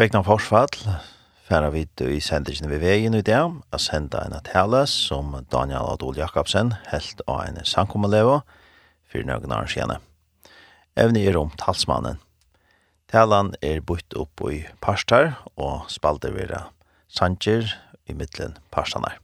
Vekna forsfall, færa vidt i sendisene ved veien i dag, a senda en tale som Daniel Adol Jakobsen helt av en sankommeleva fyrir nøgna arsiene. Evne er om talsmannen. Talan er bytt opp i parstar og spalder vira sanger i middelen parstanar.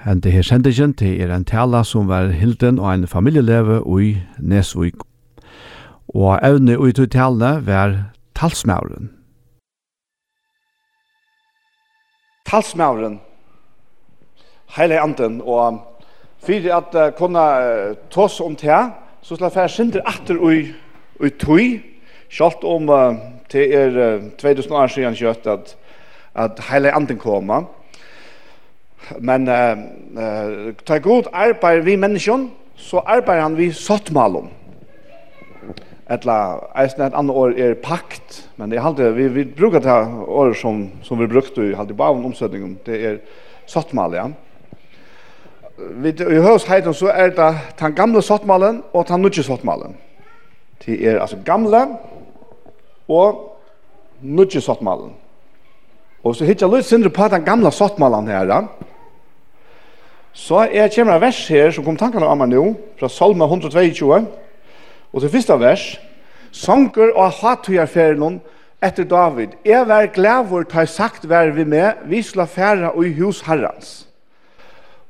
Hente her sendingen til er en tala som var hilden og en familieleve i Nesvig. Og evne ut i talene var talsmauren. Talsmauren, heile anden, og for at uh, kunne tås om te, så skal jeg fære sindre atter ui, ui tui, selv om uh, det er uh, 2000 år siden kjøtt at, at heile anden kommer, Men eh uh, ta god arbeid vi menneskjon, så arbeider han vi sottmalom. Etla, eisen et annet år er pakt, men det er alltid, vi, vi brukar det år som, som vi brukte i alltid bavn omsetningen, det er sottmal, ja. Vi, I høysheiten så er det den gamle sottmalen og den nødje sottmalen. Det er altså gamle og nødje sottmalen. Og så hittar jeg litt sindre på den gamle sottmalen her, ja Så jeg kommer en vers her som kom tankene om meg nå, fra Salme 122. Og til første vers, Sanker og hatujarferien etter David. Jeg glad glævor ta sagt vær vi med, vi skal fære og i hus herrens.»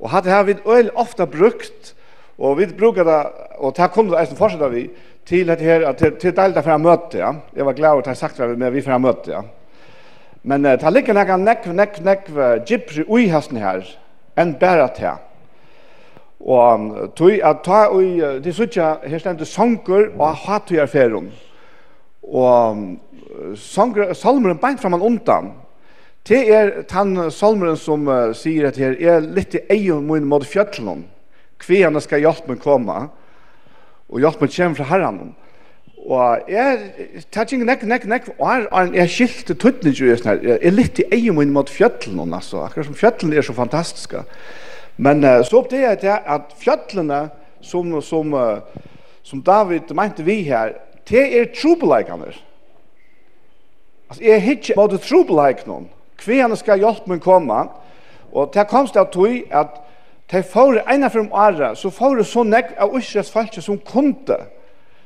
Og hatt her vi øl ofta brukt, og vi brukar det, og det kom det eisen fortsatt vi, til at her, til, til deilig fra møte, ja. Jeg var glad glævor ta sagt vær vi med, vi fra møte, ja. Men uh, det ligger nekka nekk, nekk, nekk, nekk, gypri ui hesten her, enn bæra til. Og tog at ta og det sutja, her stendur sanger og hatujar ferum. Og sanger, salmeren beint fram undan. Det er den salmeren som uh, sier at her er litt i egen mun mot fjöllnum. Kvianna skal hjelp meg komme, og hjelp meg kjem fra herran. Og jeg tar ikke nekk, nekk, nekk, og jeg er tøttene ikke sånn her. Jeg er litt i egen min mot fjøtlen, altså. Akkurat som fjøtlen er så fantastiske. Men uh, så oppdager jeg det at fjøtlene som, som, uh, som David mente vi her, det er trobeleikene. Altså, jeg er ikke mot trobeleikene. Kvene skal hjelpe meg komme. Og det kom til at tog at de får ene fra året, så får det så nekk av Øsres falske som kunde,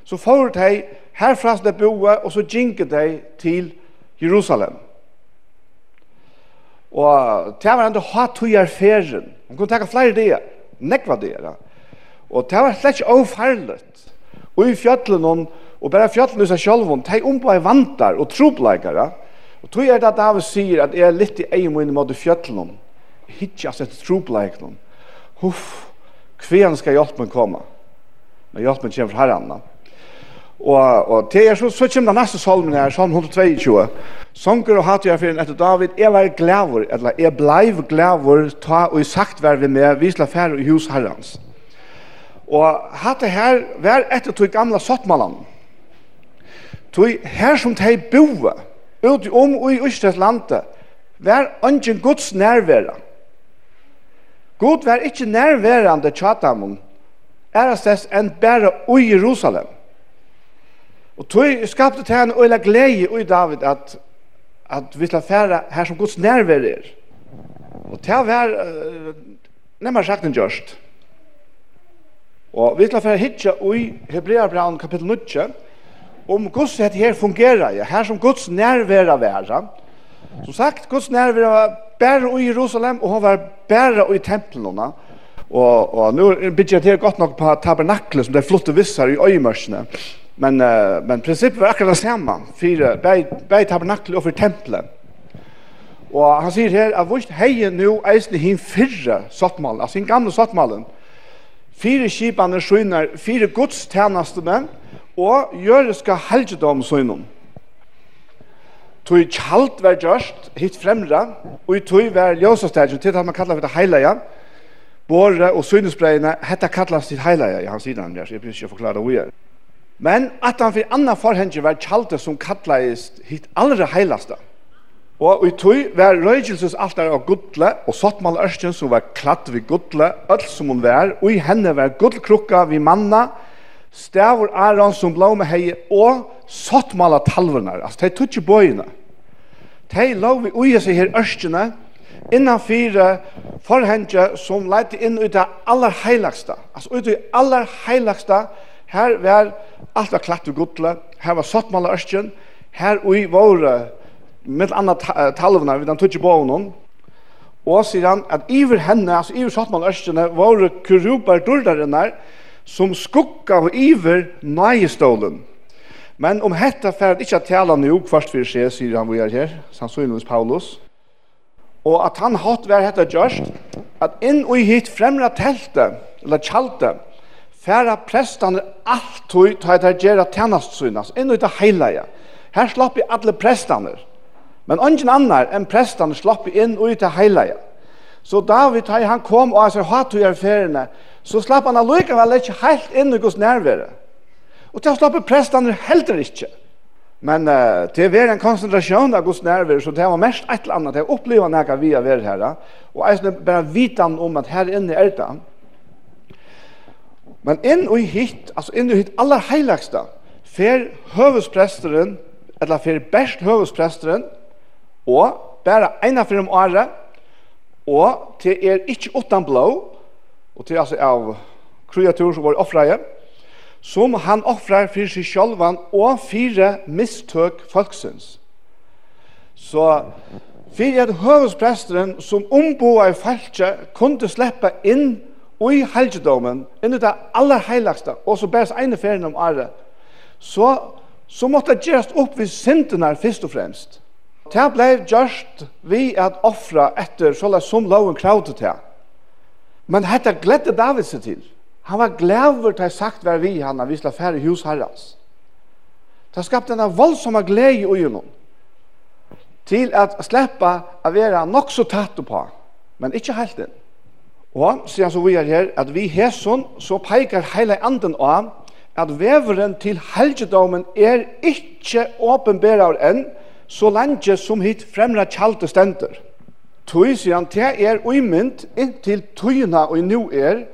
så får de herfra som de boe, og så gjenker de til Jerusalem. Og det var enda hatt tog er ferien. Man kunne tenke flere det, nekva det. Og det var slett ikke avferlet. Og i fjøtlen, og bare fjøtlen i seg selv, de ombå er vantar og tropleikere. Og tog er det at David sier at jeg er litt i egen måte mot fjøtlen. Hittjas etter tropleikeren. Huff, kvean skal hjelpen komme. Men hjelpen kommer fra herren. Og, og til er så, så kommer det neste salmen her, salm 122. Songer og hatt jeg for etter David, jeg var glæver, eller jeg blei glæver, ta og i sagt vær vi med, vi slår færre i hus herrens. Og hatt det her, vær etter tog gamla sottmalan. Tog her som de boe, ut om og i Østres landet, vær ønsken Guds nærvære. God vær ikke nærværende tjatamon, er det enn bare i Jerusalem. Og tog skapte til henne øyla glede i David at, at vi skal fære her som Guds nærvær er. Og til å være uh, nærmere sagt enn gjørst. Og vi skal fære hitje i Hebreabraun kapittel 9 om Guds hette her fungerer, ja, her som Guds nærvær er være. Som sagt, Guds nærvær var bare i Jerusalem, og han var bare i tempelen. Og, og nå bygger jeg til godt nok på tabernaklet som det er flotte visser i øyemørsene. Men, uh, men prinsippet var akkurat det samme, for bei tabernaklet og for tempelet. Og han sier her, at vårt heie nu eisne hin fyrre sottmalen, altså hin gamle sottmalen, fire kipane skynar, fire gods tjenestene, og jøreska helgedom synum. Tui kjalt var gjørst, hitt fremra, og i tui var ljøsastadjon, til at man kallar for det heilige, båre og synesbreiene, hetta kallast til heilige, i hans sidan, jeg blir ikke forklare det er. Men at han fyrir anna forhengi var kjaldet som kallaist hitt allra heilasta. Og i tøy var røygelses altar av gudle og sottmal ørsten som var klatt vid gudle, öll som hun var, og i henne var gudlkrukka vid manna, stavur aron som blå med hei og sottmala talvernar, altså de tutsi bøyina. De lov vi uja seg her ørstene, innan fire forhengi som leite inn ut av aller heilagsta, altså ut av allar heilagsta, Her var alt var klatt og godle, her var sottmala ørsten, her ui våre, med anna talvna, vi den tutsi bonen, og sier han at iver henne, altså iver sottmala ørstene, våre kurubar durdaren som skukka og iver nægestålen. Men om hetta fer ikkje at tala nu, først fyrir seg, sier han vi er her, sannsynligvis Paulus, og at han hatt vær hetta gjørst, at inn og hit fremra teltet, eller tjaltet, færa prestane alt tog ta etter gjerra tjernast synas, inn og etter heilaja. Her slapp i alle prestane, men ungen annar enn prestane slapp inn og etter heilaja. Så David, da han kom og hans hatt er erferene, så slapp han allikevel ikke helt inn i gos nærvære. Og til å slappe prestene heller ikke. Men uh, til å være en konsentrasjon av Guds nærvære, så det var mest et eller annet, det er opplevende jeg vi har vært her, og jeg bare vite om at her inne er det, Men inn og hitt, altså inn og hitt aller heiligste, fer høvespresteren, eller fer best høvespresteren, og bare eina for om året, og til er ikke åttan blå, og til altså av kreatur som var offreie, som han offrer for seg sjølvan og fire mistøk folksens. Så for at høvespresteren som omboer i falskje kunne slippe inn i helgedomen, inni det aller heiligste, og så bæres ene ferien om året, så, så måtte det gjøres opp ved syndene først og fremst. Det ble gjørst vi at offra etter sånn som loven kravde til. Men dette gledde David seg til. Han var glæver til sagt hver vi han har vist affære i hus herrens. Det skapte en voldsomme glede i øynene til at slippe å være nok så tatt på, men ikke helt inn. Og sier han så vi er her, at vi hesson så peikar heile anden av at veveren til helgedomen er ikkje åpenberar enn så lenge som hit fremra kjalte stender. Tøy, sier han, te er uimynd inntil tøyna og nu er,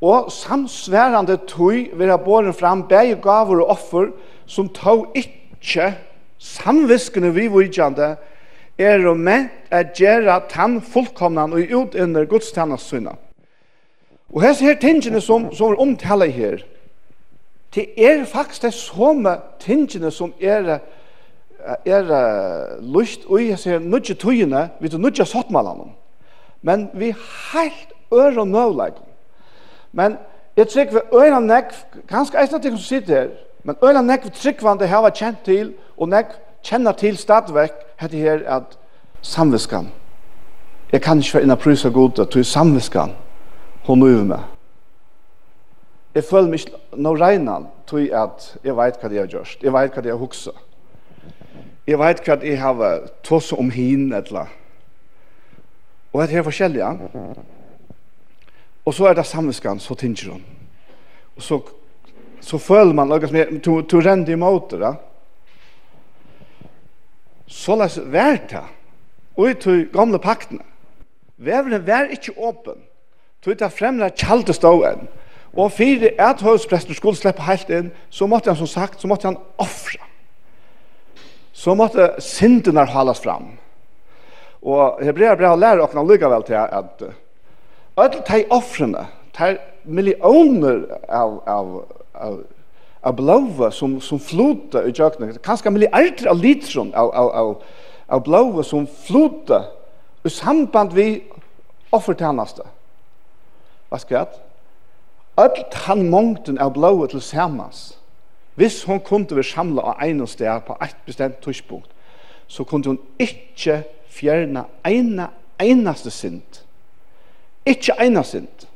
og samsværande tøy vera båren fram begge gaver og offer som tøy ikkje samviskene vi vujande er og ment at gjøre tann fullkomnan og ut under Guds syna. Og hese her tingene som, som er omtale her, det er faktisk det samme tingene som er er lust og jeg ser nødje tøyene, vi tar nødje sottmalene. Men vi helt øre og. Men jeg trykker vi øre og nekv, ganske eisne ting som sitter her, men øre og nekv trykker vi det her var kjent til, og nekv kjenner til stadigvæk hette her at samviskan jeg kan ikke være inna prysa god at du samviskan hun nøyver med. jeg føler meg nå regnan tog at jeg vet hva det har gjort. jeg vet hva det har hukset. jeg vet hva jeg har tås om hin eller og det er forskjellig, ja. og så er det samviskan så tinger hun og så så føler man lagas mer to, to rende i måter da Så la oss være det. Og i to gamle paktene. Veveren var ikke åpen. Tog det fremre kjalte ståen. Og for at høyspresten skulle slippe helt inn, så måtte han som sagt, så måtte han offre. Så måtte syndene holdes fram. Og Hebrea brev lærer åkna lykkevel til at alle de offrene, de millioner av, av, av av blåa som, som flota i kjøkkenen. Kanskje milliarder av litron av, av, av, av blåa som flota i samband vi offertjeneste. Hva skal jeg? Alt han mongten av blåa til samans. Hvis hun kunne vi samla av en sted på et bestemt tidspunkt, så kunne hun ikke fjerne ene einaste synd. Ikke ene synd.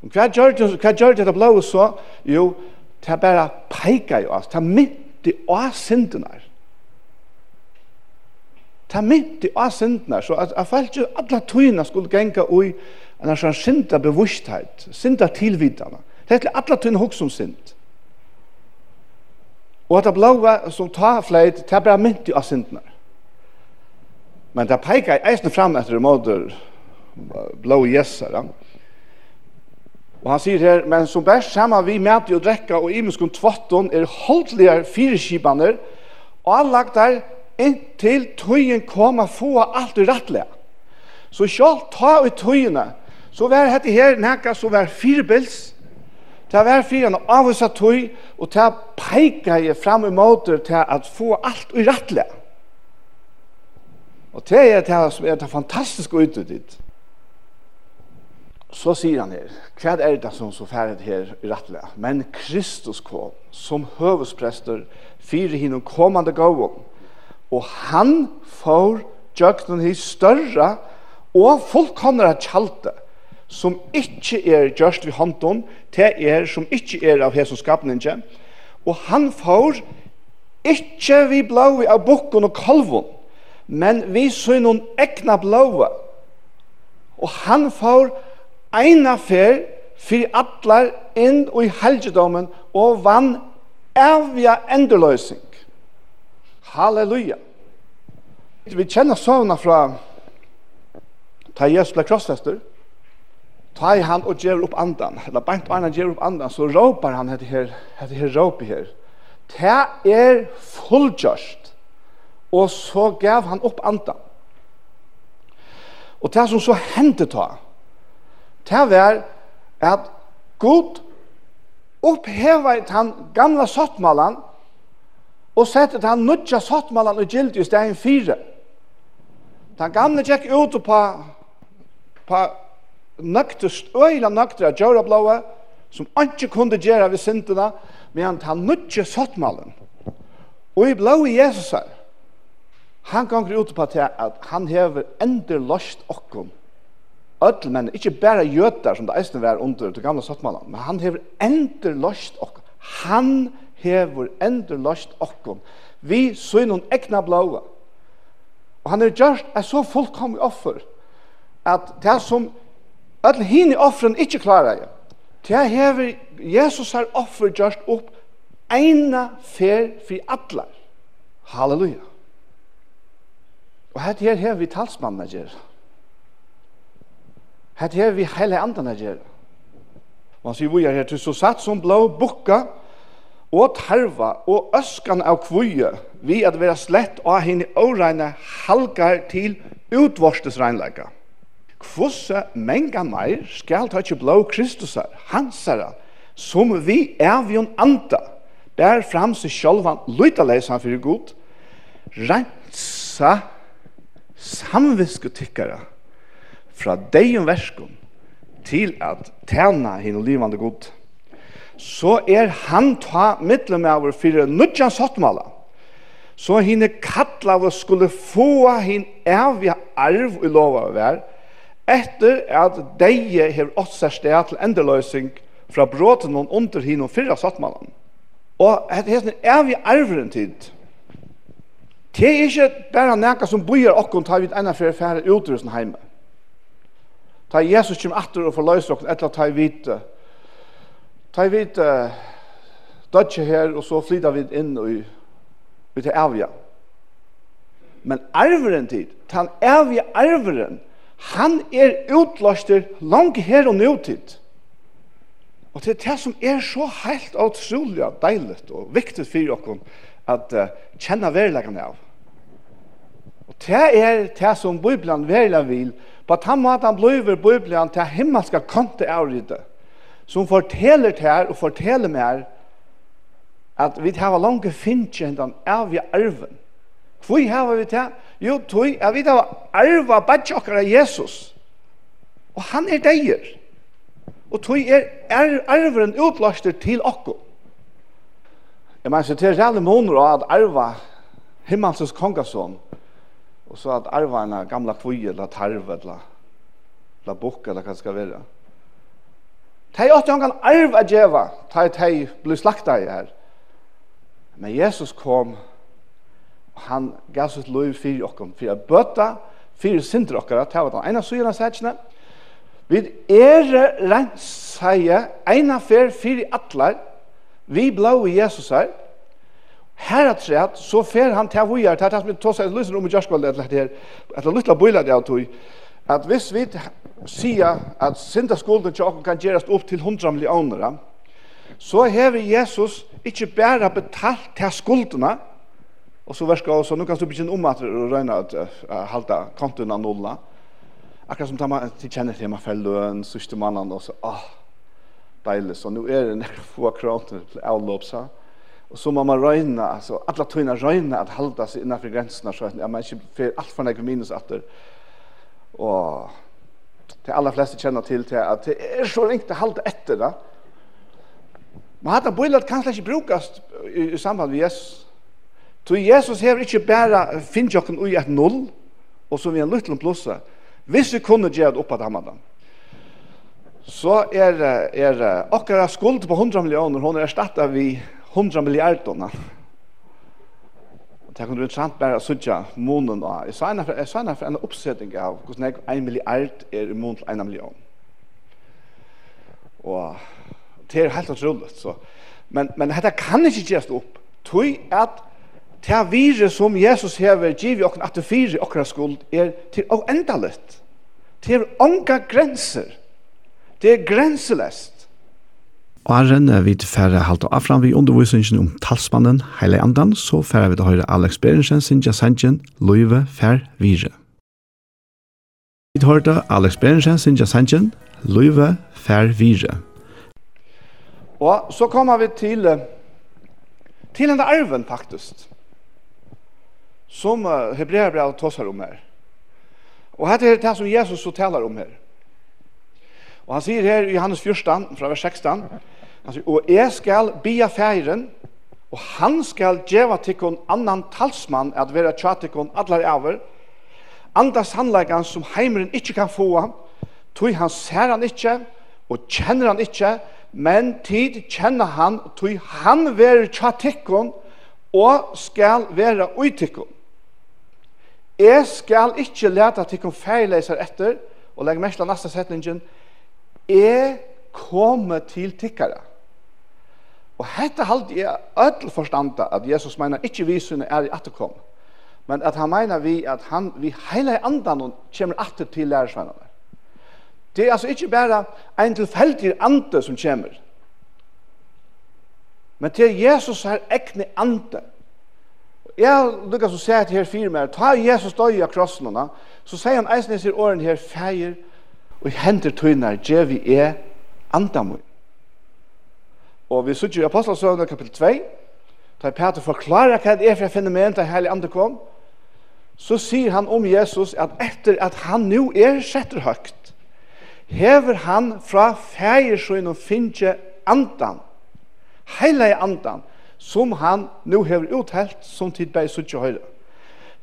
Hva gjør det, hva gjør det blå så? Jo, det bare peikar i oss, det mynti av syndunar. Det mynti av syndene, så at, at folk at alle tøyna skulle genga ui en sånn synda bevusstheit, synda tilvidana. Det er alle tøyna hos som synd. Og at det blåa som tar fleit, det bare mynti av syndene. Men det peikar eisen fram etter måter blå jessar, ja. Og han sier her, men som bæst sammen vi mæti og drekka og imenskun tvotton er holdligar fyrirskipaner og anlagt der inntil tøyen koma få alt rattlega. Så sjål ta ut tøyene, så vær hette her nekka så vær fyrbils, ta vær fyrir av oss tøy, og ta peika i fram i måter til at få alt rattlega. Og det er det som er det fantastiske ututid så sier han her, hva er det som så færdig her i rettelig? Men Kristus kom som høvesprester fire henne kommande gåvån, og han får gjøkken his større og fullkomnere kjalte, som ikke er gjørst ved hånden, til er som ikke er av hesson skapninge, og han får ikke vi blåi av bukken og kalvån, men vi søgn noen ekna blåa, og han får eina fer fyrir allar inn og i helgedommen og vann evja enderløsing. Halleluja! Vi kjenner sovna fra ta Jesus ble krossfester, ta i han og gjør opp andan, eller bant og andan gjør opp andan, så råpar han etter her, etter her råpi her. Ta er fullgjørst, og så gav han opp andan. Og det som så hendte ta, det var at Gud oppheva han gamla sottmalan og sette han nødja sottmalan og gildt i stedet fire. Den gamle gikk ut på, på nøktest, øyla nøktere djøra blåa, som ikke kunne gjøre ved syndene, men han nudja sottmalan. Og i blåa Jesus her, han ganger ut på at han hever ender lost okkom öll men ikkje berre jötar som det eisne var under til gamla sattmannen, men han hever endur lost okkom. Han hever endur lost okkom. Vi søy noen ekna blåa. Og han er gjørst er så fullkomlig offer at det som öll hini offren ikkje klarar jeg. Det hever Jesus her offer gjørst opp eina fer fri atlar. Halleluja. Og her her hever vi talsmannen gjerra. Hette her vi hele andan er gjerne. Man sier vi er her til så satt som blå bukka og tarva og øskan av kvøye, vi at vera slett og henne åregne halgar til utvorstes regnleika. Kvosse menga meir skal ta ikke blå Kristusar, hansara, som vi er vi anda, bær fram seg sjolvan lytaleisan fyrir god, rensa samviskutikkara, fra deion verskom til at tjene henne og livande god, så er han ta mittlem av fyrir nudjan sottmala, så henne er kattla av skulle få hinn evig arv i lova av vær, etter at deie hever åtsa sted til endeløysing fra bråten og under hinn og fyrra sottmalan. Og hesten evig arveren tid, Det er ikke bare noe som bøyer okken tar vi et ene for å fære utrustning hjemme. Ta Jesus kjem atter og forløys okken, etla ta i vite. Ta i vite dødje her, og så flyta vi inn og i til avja. Men arveren tid, ta han avja arveren, han er utløster langt her og nøytid. Og det er det som er så helt utrolig deilig og viktig for okken, at uh, kjenne verleggen av. Og det er det som Bibelen verleggen vil, På den måten blir Bibelen til himmelske konte avrite, som forteller til her og forteller mer at vi har langt finnes den av i arven. Hvor har vi det? Jo, tog, at vi har arva bare Jesus. Og han er deier. Og tog er, er arveren utløster til okko. Jeg mener, så til alle måneder at arva himmelsens kongasån Og så at arvarna gamla kvøy eller tarv eller la bok eller hva det skal være. Tei åtte han kan arv a djeva, tei tei blir slakta i her. Men Jesus kom, og han gav sitt lov fyrir okkom, fyrir a bøtta, fyrir sindra okkara, ta var den ena suyna sætsne, vi er renseie, eina fyr fyrir atlar, vi blau i Jesus her, Her at sett, så fer han til vi vujar, til at vi tosa seg lysen om i jørskvallet etter dette et etter lytla bøyla det av tog, at hvis vi sier at syndaskolden til åkken kan gjerast opp til 100 millioner, så hever Jesus ikke bare betalt til skuldene, og så verska også, nu kan du begynne om at du røyna at uh, halda kontoen av nulla, akkurat som man kjenner til man fell løn, sørste mannen, og så, ah, deilig, så nu er det nekker få kroner til avlåpsa, og Och så man röjna, alltså alle tunna röjna att hålla sig innenfor grensene, så at man inte får allt for nekker minus at det och det alla flesta känner till till att det er så ringt å halda etter det. Men hade bøylet kanskje ikke brukas i samband med Jesus. Så Jesus har ikke bare finns jag kan i ett noll och så vi en liten plussa. Hvis vi kunde ge upp att hamna den. Så är er, är er, akkurat skuld på 100 miljoner hon är erstattet vi 100 milliarder. Det kan du interessant bare sutja månen da. Jeg sa henne for en oppsetting av hvordan jeg 1 milliard er i månen til 1 million. Og det er helt utrolig. Så. Men, men dette kan ikke gjøres opp. Tøy at det virus som Jesus hever givet okken at det fire okker skuld er til å enda litt. Det er ånga grenser. Det er grenselest. Åren er vi til færre og afram vi undervisningen om talsmannen Heile Andan, så færre vi til høyre Alex Berensen, Sintja Sanchen, Løyve, Fær, Vire. Vi til høyre Alex Berensen, Sintja Sanchen, Løyve, Fær, Vire. Og så kommer vi til, til en arven faktisk, som Hebreabrev tåsar om her. Og her er det som Jesus så taler om her. Og han sier her i Johannes 14, fra vers 16, Altså, og jeg skal bia færen, og han skal djeva tikkun annan talsmann at vera tja tikkun allar over, anda sannleikan som heimeren ikkje kan få, tog han ser han ikkje, og kjenner han ikkje, men tid kjenner han, tog han vera tja tikkun, og skal vera ui Eg Jeg skal ikkje leta tikkun færleisar etter, og legg mest av nasta setningen, jeg kommer til tikkara. Og hetta halte jeg ødel forstande at Jesus mener ikkje vi sunne er i atterkom, men at han mener vi at han, vi hele andan og kommer atter til lærersvennerne. Det er altså ikkje bare en tilfeldig ande som kommer, men til Jesus her ekne ande. Jeg lukkar så sier her fire mer, ta Jesus døy av krossnene, så sier han eisen i sin åren her, feir og henter tøyner, djevi er andamun. Og vi sitter i Apostelsøvnet kapitel 2, da Peter forklarer hva det er for fenomen til Heilig andre kom, så sier han om Jesus at etter at han nå er setter høyt, hever han fra feiersøyn og finner andan, heilige andan, som han nå hever uthelt som tid bare sitter høyre.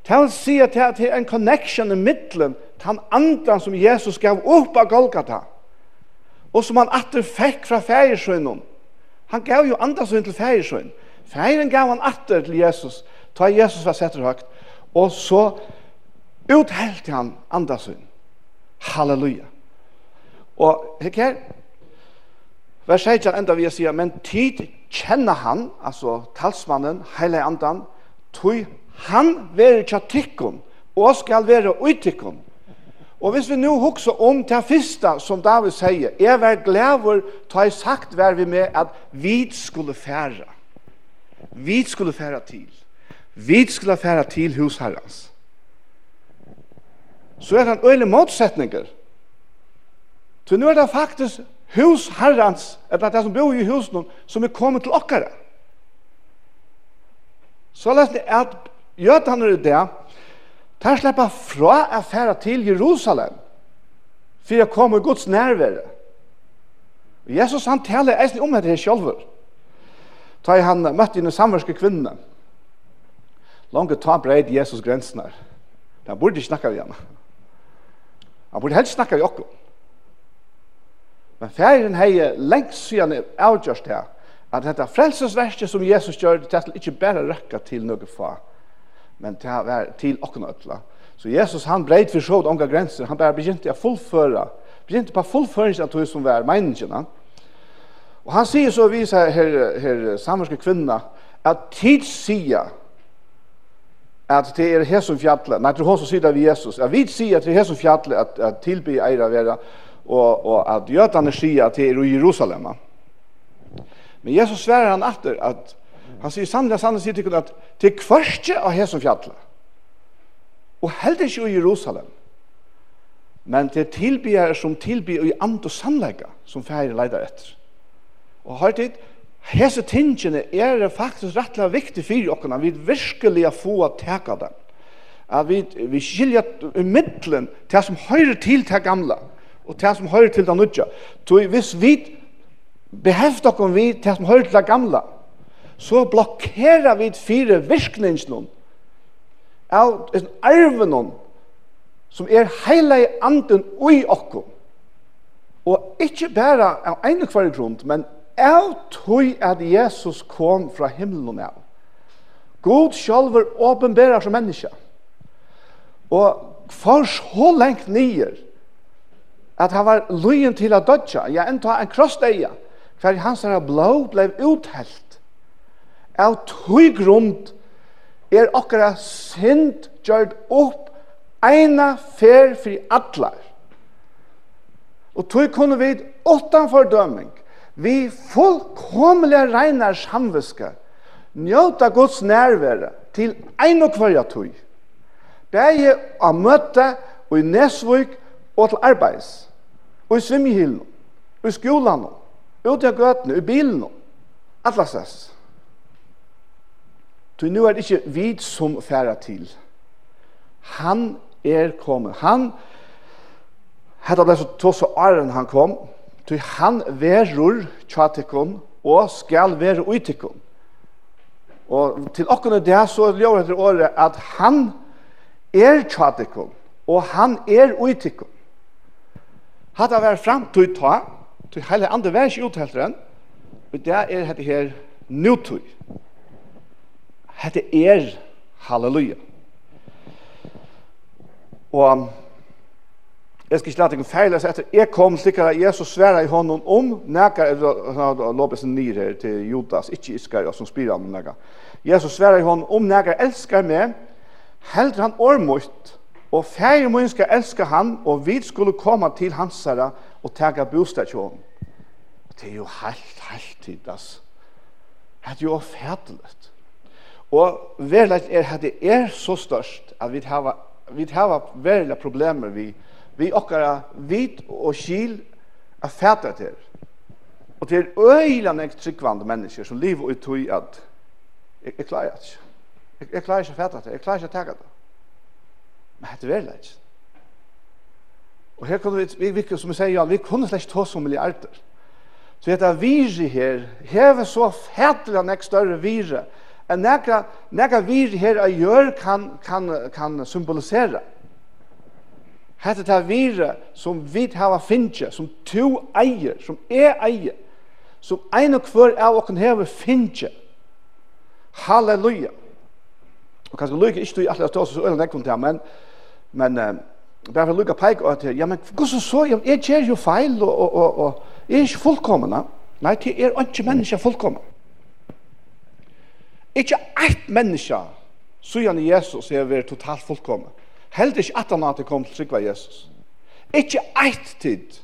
Det vil si at det er en connection i middelen til han andan som Jesus gav opp av Golgata, og som han atter fikk fra fægersøynen, Han gav jo andasøyn til færisøyn. Færen gav han atter til Jesus, ta Jesus var setter høgt, og så uthelte han andasøyn. Halleluja. Og hekk her, vers 16 enda vi sier, men tid kjenner han, altså talsmannen, hele andan, tog han være tjatikkon, og skal være uttikken. Og hvis vi nu hukser om til første som David sier, jeg var glæver, ta jeg sagt vær vi med at vi skulle fære. Vi skulle fære til. Vi skulle fære til husherrens. Så er det en øyelig motsetninger. Så nu er det faktisk husherrens, eller det som bor i husen, som er kommet til okkara. Så lest det at jødene er det, Tar släppa fra affära til Jerusalem. För jag kommer Guds närvaro. Jesus han taler eisen om dette sjølver. Da han møtte en samverske kvinne, Långt ta breid Jesus grensen. Han burde ikke snakke ved henne. Han burde helst snakke ved oss. Men ferien har lengt siden avgjørst her, at dette frelsesverket som Jesus gjør, det til ikke bare røkket til noe fag men det var til åkken ødla. Så Jesus han breit for sjåd omga grenser, han bare begynte å fullføre, begynte på fullføring av tog som var meningene. Og han sier så vis her, her, her samverske kvinna, at tid sier at det er her som fjallet, nei, til hun som sier det ved Jesus, at vi sier at det er her som fjallet at, at tilby eira vera, og, og at jødene sier at det er i Jerusalem. Men Jesus sverer han etter at Han sier sannlig, sannlig sier til at det er kvarstje av hesom fjallet. Og heldig ikke i Jerusalem. Men det er tilbyr som tilbyr i and og sannlegga som færre leider etter. Og har tid, hese tingene er faktisk rettelig viktig for oss, vi virkelig få teka dem. At vi, vi skiljer i middelen til som høyre til det gamle, og til som høyre til det nødja. Så hvis vi behøver oss vi til som høyre til det gamle, så blokkerar vi fire virkningsnån. av en arvenån som er heila i anden ui okko. Og ikkje bæra av ene kvar grunn, men av tog at Jesus kom fra himmelen av. God sjálfur åpenbærar som menneske. Og for så lengt nyer at han var løyen til at dødja, ja, enda en krossdeia, hver hans her blå blei uthelt av tøy grund er okkara synd gjørt opp eina fer fri atlar. Og tøy kunne vi åttan fordøming, vi fullkomlega reinar samviske, njóta Guds nærvære til ein og kvarja tøy. Bæje av møtta og i Nesvøk og til arbeids, og i svimmihilen, og i skolan, ute i gøtene, i bilen, atlasess. Ty nu er det ikke vi som færa til. Han er kommet. Han, hetta det så tås og æren han kom, ty han verur tjatikon og skal være uitikon. Og til okkene det så gjør etter året at han er tjatikon og han er uitikon. Hatta vær fram til ta, til heile andre vær ikkje uthelteren, og det er dette her nutøy. Hette er halleluja. Og jeg skal ikke lade deg feil, så etter jeg kom slik at Jesus sværa i hånden om nekar, eller lopes nyr her til Judas, ikke Iskar, som spyr om nekar. Jesus sværa i hånden om nekar, elskar meg, heldur han ormot, og feir mun skal elska han, og vi skulle komme til hans herre og tega bostad til honom. Det er jo helt, helt tid, ass. Det er jo færdelig. Og verleis er at det er så størst at vi hava, vi hava verleis problemer vi, vi okkara vit og skil er fæta til. Og det er øyla nek tryggvande mennesker som lever ut tog at jeg, jeg klarer ikke. Jeg, jeg klarer ikke å fæta til, jeg klarer ikke å tega det. Men det er verleis. Og her kunne vi, vi, vi, som vi sier, vi kunne slett ta som milliarder. Så dette viri her, hever så fætelig nek større virri, en nekra, nekra vir her a gjør kan, kan, kan symbolisera. Hette ta vire som vi hava finnje, som to eier, som er eier, som ein og hver av okken hever finnje. Halleluja. Og kanskje lukka ikke du i alle stås, så øyne nekkom til, men, men uh, bare for lukka peik og til, ja, men hvordan så, ja, jeg kjer jo feil, og, og, og, og jeg er ikke fullkomna. Nei, jeg er ikke menneska fullkomna. Ikke ett menneske søgjene Jesus er vi totalt fullkomne. Helt ikke at han hadde kommet til trygva Jesus. Ikke ett tid.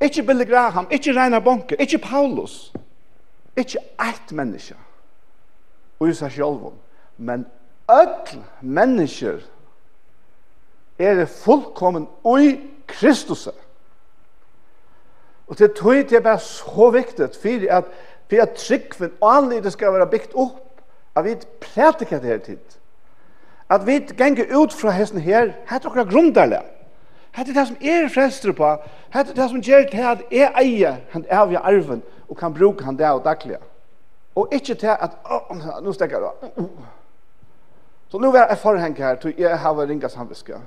Ikke Billy Graham, ikke Reinar Bonke, ikke Paulus. Ikke ett menneske. Og i seg selv Men öll mennesker er fullkommen ui Kristus. Og til tog det er bare så viktig for at, for at tryggven og det skal være bygd opp at vi prædikar det her tid. At vi ganger ut fra hesten her, det okra grundarlega. Hette det som er frelster på, hette det som gjør til at jeg eier han evige arven og kan bruke han det og daglig? Og ikke til at, oh, nå stekker jeg da. Så nå er jeg forheng her, til jeg har ringa samviske.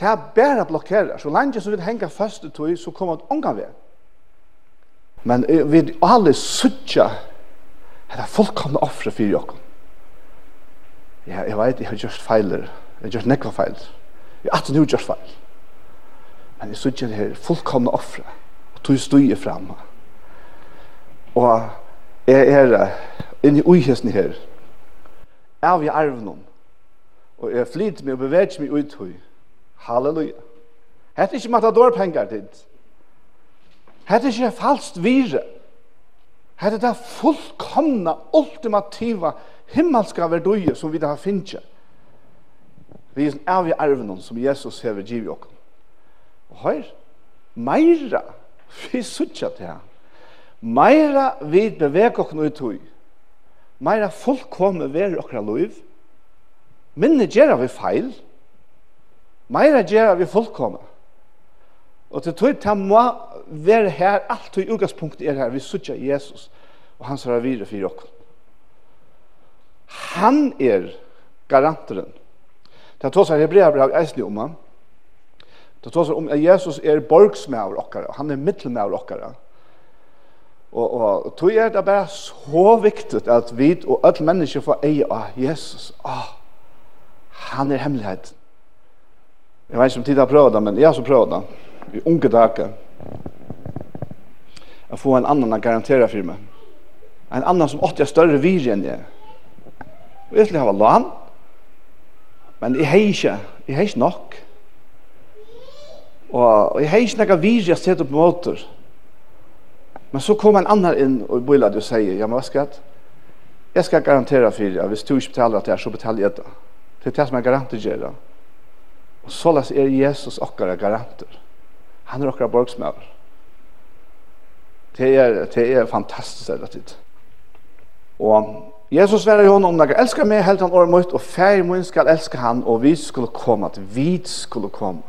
Det er bare blokkerer. Så langt som vi henger først til, så kommer det omgang ved. Men vi alle suttja Det er fullkomne offre for okkum. Ja, jeg vet, jeg har gjort feiler. Jeg har gjort nekva feil. Jeg har alltid gjort feil. Men jeg synes det her fullkomne offre. Og tog støye fram. Og jeg er inne i uihesni her. Jeg Av i arvnum. Og jeg flyt meg og beveger meg ut høy. Halleluja. Hette ikkje matadorpengar tid. Hette ikke falskt vire. Hette Hetta er det fullkomna, ultimativa, himmelska verduje som vi har finnje. Vi er av i arven som Jesus hever givet oss. Og hør, meira, vi suttja til her. Meira vi beveg oss noe tog. Meira fullkomne ver okra loiv. Minne gjerra vi feil. Meira gjerra vi fullkomne. Og til tog ta må være her, alt i utgangspunkt er her, vi sutja Jesus, og han svarer videre for dere. Han er garanteren. Det tås seg Hebrea brev eisen om han. Det tås om at Jesus er borgsmæver okkara, han er middelmæver okkara. Og, og tog er det bare så viktig at vi og alle mennesker får eie av Jesus. Ah, han er hemmelighet. Jeg vet ikke om tid har prøvd det, men jeg har så prøvd det i unge dager, å få en annan å garantere for meg. En annan som åtte er større virje enn jeg. Og jeg skulle ha lån, men jeg har ikke, jeg har ikke nok. Og jeg har ikke noe virje å sette opp måter. Men så kom en annan inn og bøylade og sier, ja, men hva skal jeg? Jeg skal garantera for deg, hvis du ikke betaler det her, så betaler jeg det. Det er det som er garanter gjør. Og så er Jesus okkara garanter. Han er okkar borgsmæver. Det er, det er fantastisk det tid. Og Jesus sverar honom, om dere elsker meg, helt han året mot, og fær min skal elske han, og vi skulle komme, at vi skulle komme.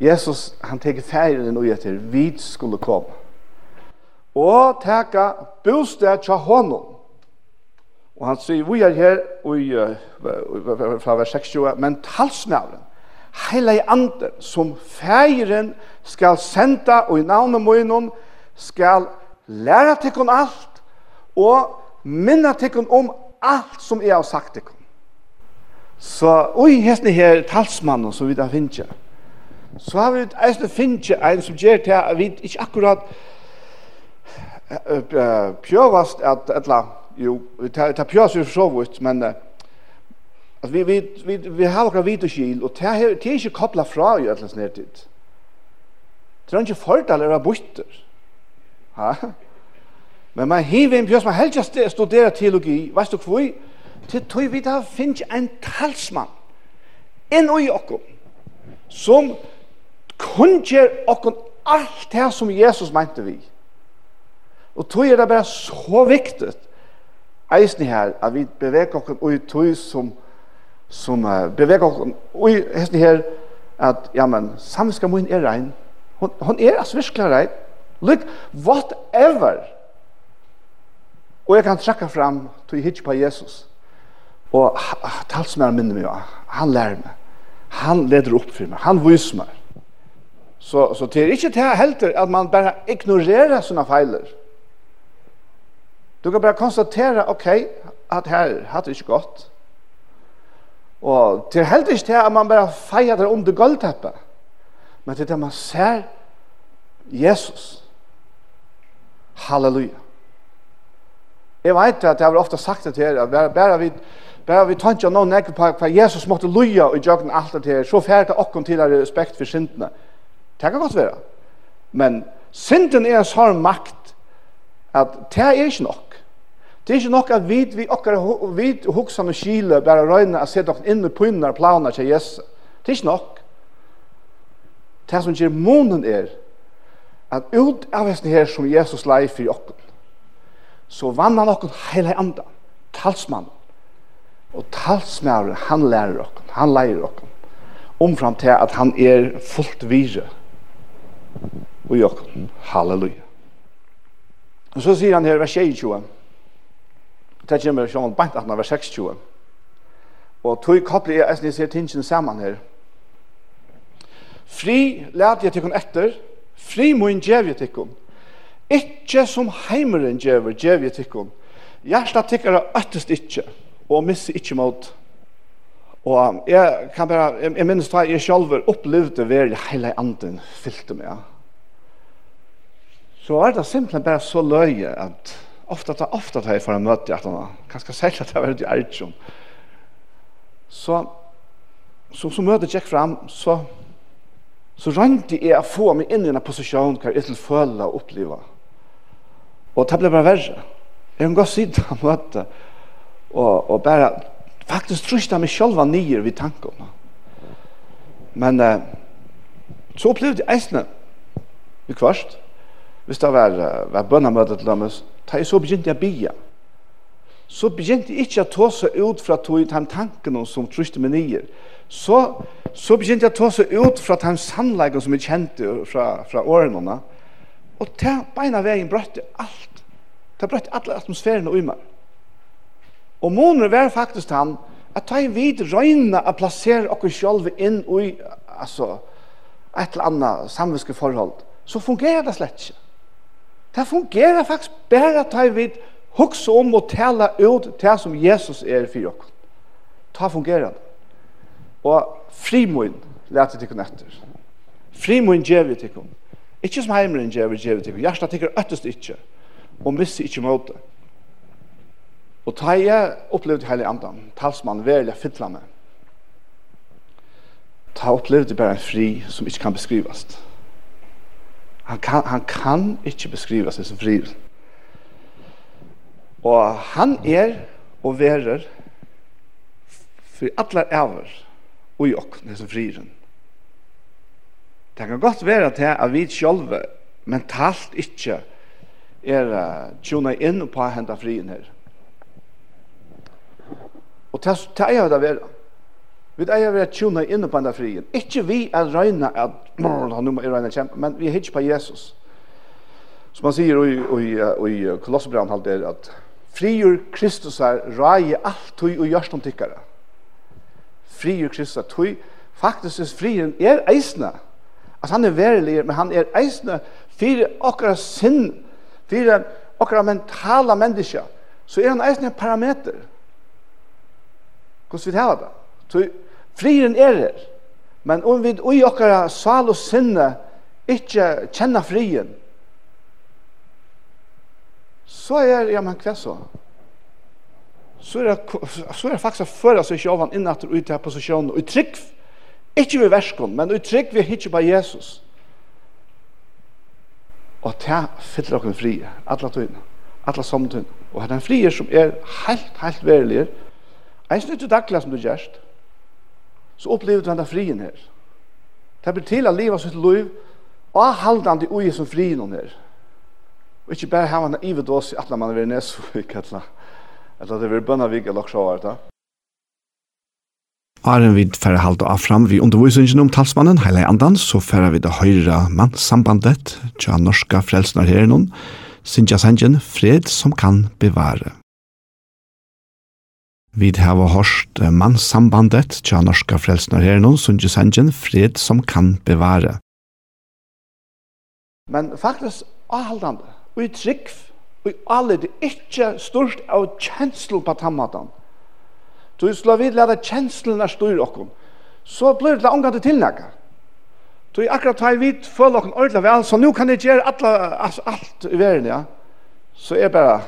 Jesus, han teker færen og etter, vi skulle komme. Og teka bostad til honom. Og han sier, vi er her, og, fra vers 60, men talsnavlen, heile i som fægeren skal senda og i navnet munnen skal læra tikkun alt og minna tikkun om alt som jeg har sagt tikkun. Så oi, hestene her talsmannen som vi da finner så har vi eisne finner en som gjør til at vi ikke akkurat pjøvast at, etla, jo, vi tar pjøvast jo så vidt, men at vi vi vi vi har okra vit og skil og te her te ikkje kopla fra i atlas nedtid. Det er ikkje fordelar av buster. Ha? Men man hiver en pjøs, man helst ikke studere teologi. Veist du hvor? Til tog vi da finnes en talsmann inn i okkom som kunngjør okkom alt det som Jesus mente vi. Og tog er det bare så viktig eisen her at vi beveger okkom og tog som som uh, beveger oss og hesten her at ja men samviska mun er rein. Hon, hon er altså virkelig rein. Look whatever. Og jeg kan trekke fram til hitje på Jesus. Og talt som er minne meg han lærer meg. Han leder opp for meg. Han viser meg så, så det er ikke til helter at man bare ignorerer sånne feiler du kan bare konstatera ok at her hadde det ikke godt Og det er helt ikke til at man bare feier det under gulvteppet. Men det er det man ser Jesus. Halleluja. Jeg vet at jeg har ofte sagt det til her, at bare, vi bare vi tar ikke noen nekker på hva Jesus måtte loja og gjøre alt det her, så færre til åkken til respekt for syndene. Det kan godt være. Men synden er en sånn makt at det er ikke nok. Det er ikke nok at vi, vi okkar, vi huksan og kile bare røyne og sette inn i pynnar planer til Jesus. Det er ikke nok. Det som gjør månen er at ut av hesten her som Jesus lei for okken, så vann han okken hele andre talsmann Og talsmannen, han lærer okken, han leier okken, omfram til at han er fullt vire og i okken. Halleluja. Og så sier han her, vers 22 Det kommer Sjån bant at han var 26. Og tog koppler jeg eisen i ser tingene sammen her. Fri lærte jeg tikkun etter, fri må en djev jeg tikkun. Ikke som heimeren gjever, gjev jeg tikkun. Gjersta tikkara øttest ikke, og misse ikke mot. Og jeg kan bare, jeg, jeg minnes da jeg selv opplevde hver hele anden fyllte meg. Så er det simpelthen bare så løye at ofta ta ofta ta för en möte att han kanske säkert att det var det allt Så så så möter jag fram så så rönte är att få mig in i en position där jag skulle följa och uppleva. Och det blev bara värre. Jag går sitta på möte och och bara faktiskt trusta mig själva ner vid tanken Men eh, så upplevde det äsna. Vi kvart. Visst det var, var bönamötet til Da jeg så begynte jeg bia, så begynte jeg ikke å ta seg ut fra den tanken som trøste meg nye. Så, så begynte jeg å ta seg ut fra den sannleggen som jeg kjente fra, fra årene. Og ta beina veien brøtte alt. Ta brøtte alle atmosfærene og meg. Og måneder var faktisk han at ta i vid røyne å plassere oss selv inn i altså, et eller annet samviske forhold. Så fungerer det slett ikke. Det fungerer faktisk bare at vi hukser om og tale ut det som Jesus er for oss. Det fungerer det. Og frimoen leter til etter. Frimoen gjør vi til kun. Ikke som heimeren gjør vi gjør vi til kun. Hjertet til kun øttest ikke. Og mister ikke måte. Og ta jeg opplevde hele andan. Talsmann verlig fytla meg. Ta opplevde bare en fri som ikke kan beskrivast. Han kan, han kan ikke beskrive seg som fri. Og han er og verer for alle æver og i åkken, det som frieren. Det kan godt være til at vi sjølve mentalt ikke er uh, tjona inn på å hente frien her. Og det er jo det å være. Vi eier vi at tjuna inne på enda frien. Ikke vi er røyna at nu må jeg røyna kjempe, men vi er hitje på Jesus. Som han sier i, i, i Kolossebrand halvt er at friur Kristus er røy alt tøy og gjørst om tykkere. Friur Kristus er tøy. Faktisk er frien er eisne. Altså han er verilig, men han er eisne for okra sinn, for okra mentala menneska. Så er han eisne en parameter. Hvordan vil det ha det? Så frien er her. Men om vi i okkara sal og sinne ikke kjenner frien, så er ja, men hva så? Så er, så er det faktisk å føre seg ikke av han innatter ut til posisjonen, og trygg, ikke ved verskon, men i trygg ved ikke bare Jesus. Og det fyller dere frie, alle tøyene, alle samtøyene. Og det er en frie som er helt, helt verilig, Jeg snitt til daglig som du gjørst, så opplever du denne frien her. Det blir til å leve sitt liv og halde han til ui som frien her. Og ikke bare ha en ivet oss i atla man er ved Nesvik, eller at det vi bønnavik eller også av det. Arjen vid færre halde og fram vi undervisningen om talsmannen Heile Andan, så færre vi det høyre mannssambandet, tja norska frelsnar her noen, Sintja Sanjen, fred som kan bevare. Vi har hørt mannssambandet til norska frelsner her nå, som ikke sender fred som kan bevare. Men faktisk avholdende, og i trygg, og i alle det er ikke størst av kjensel på tammaten. Så hvis vi lader kjenselen er styr dere, så blir det omgang til tilnægget. Så i akkurat tar vi føler dere ordentlig vel, så nå kan jeg gjøre alt, alt i verden, ja. Så er bare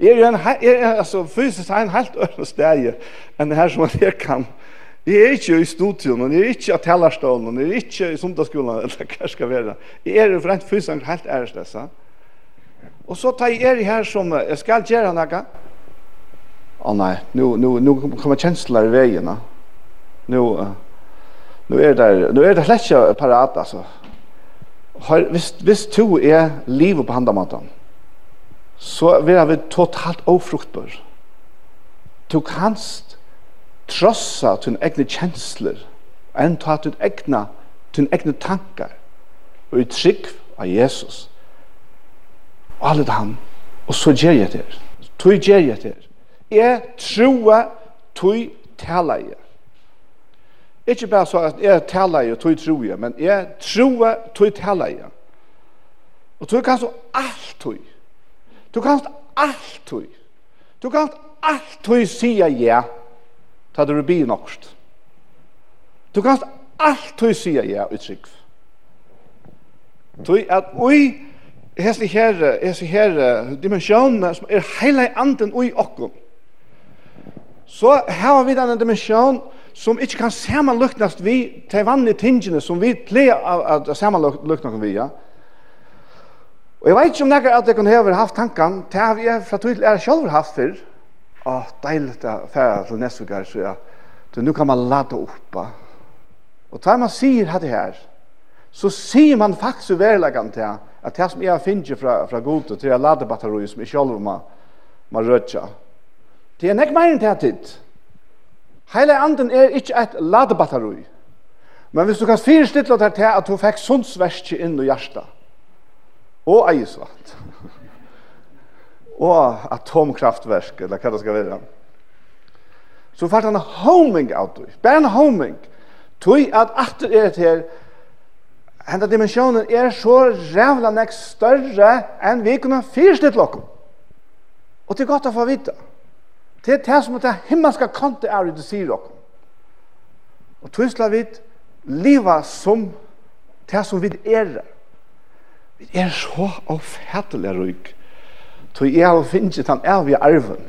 Jeg er, en, er altså, fysisk er en helt øyne steg enn det her som jeg kan. Jeg er ikke i studion, jeg er ikke i tellerstålen, jeg er ikke i sundagsskolen, eller hva skal være. Jeg er jo for rent fysisk helt ærestessa. Og så tar jeg er her som, jeg skal gjøre noe. Å oh, nei, nu, nu, nu kommer kjensler i veien. Nu, nå nu er det, nu er det slett ikke parat, altså. Hvis, hvis to er livet på handamaten, så vera vi totalt ofruktbar. Du kanst trossa til egne kjensler, enn ta til egne, til egne tankar, og i trygg av Jesus. Og alle han, og så gjør jeg det. Tøy gjør jeg det. Jeg tror tøy taler jeg. Ikke bare så at jeg taler jeg, tøy tror jeg, men jeg tror tui taler jeg. Og tøy kan så alt tøy. Du kan alltid, du kan alltid sia ja, ta du bi nokst. Du kan alltid sia ja, utsig. Tui at oi hesli her, hesli her dimension som er heila anden oi okkom. Så her har vi denne dimension som ikke kan samanluknast vi til vann tingene som vi pleier å samanluknast vi, ja. Og jeg vet ikke om nekker at jeg kunne ha haft tankan, det har jeg fra tydelig er selv haft før. Å, deilig det er ferdig til neste Nesvikar, så ja. Så nå kan man lade opp. Og da man sier hatt det her, så sier man faktisk uverleggende til at det som jeg finner fra, fra gode til jeg lade batteroi som jeg selv må, må rødja. Det er nek mer enn det her tid. Heile anden er ikke et lade batteroi. Men hvis du kan fyrstittla det til at du fikk sundsverskje inn i hjertet, og eisvatt. og atomkraftverk, eller hva det skal være. Så fart han homing out du. Bare en homing. Tui at atter er det her, henda dimensjonen er så rævla nek større enn vi kunne fyrstitt lokkum. Og det er godt å få vite. Det er det som er det himmelska kontet er det sier lokkum. Og tøy sla vi liva som det som vi er det Vi er så avfættelig røyk. Så jeg har finnet han er ved arven.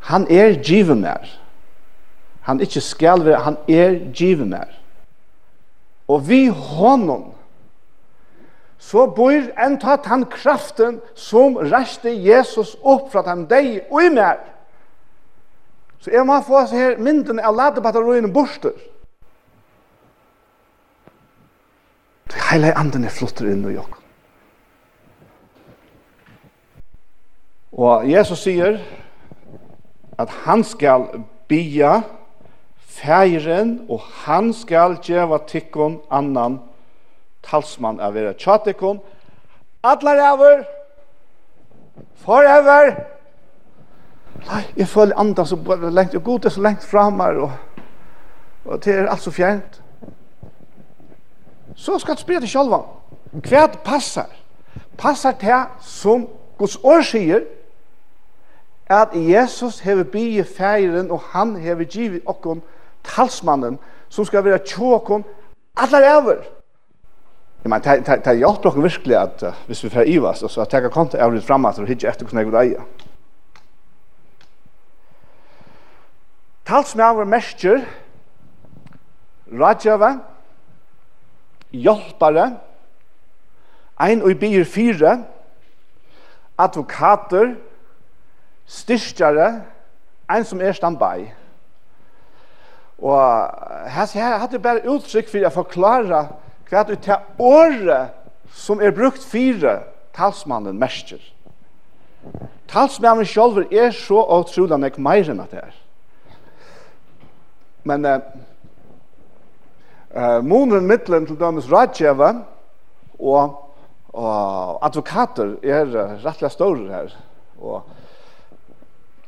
Han er givet mer. Han ikke skal være, han er givet mer. Og vi honom, så bor en tatt han kraften som reste Jesus opp fra dem deg og i mer. Så jeg må få se her mynden av ladebatterøyene borster. Det hele anden er flotter inn i jokken. Og Jesus sier at han skal bia fægeren, og han skal djeva tikkun annan talsmann av vera tjatikkun. Atlar ever, forever. Nei, jeg føler andan så bare lengt, og god er så lengt fram her, og, og det er alt så fjernt. Så skal du spyrja til sjálvan. Hva passar? Passar til som Guds år sier, at Jesus hever bygge feiren, og han hever givet okkon talsmannen, som skal være tjåkon allar over. Jeg mener, det er hjelper dere virkelig at uh, hvis vi fer i oss, så at jeg kan komme over litt fremme og hitje etter hvordan jeg vil eie. Talsmannen mestjer rådgjøve, hjelpare, ein og bygge fire, advokater, styrkjare, en som er standby. Og her, her hadde jeg bare uttrykk for å forklare hva du er året som er brukt fire talsmannen mestjer. Talsmannen selv er så utrolig nek mer enn at det er. Men eh, eh, månen mittelen til dømes rådgjeva og, og advokater er rettelig store her. Og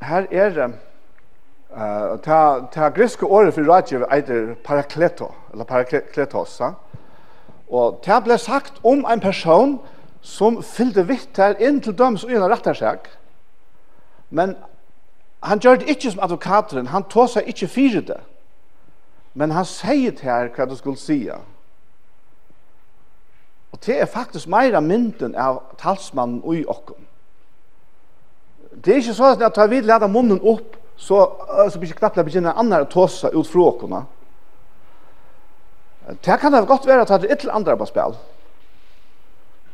her er uh, ta, ta griske året for rådgiver eiter parakleto, eller parakletos, ja? og ta ble sagt om en person som fyllde vitt her inn til døms og gjerne rettar men han gjør det ikke som advokateren, han tog seg ikke fire det, men han sier til her hva du skulle si. Og det er faktisk meira mynden av talsmannen og i okken det er ikke så at tar vi leder munnen opp, så, så blir det knappt å begynne andre å tåse ut fra åkene. Det kan det godt være at det er et eller andre på spill.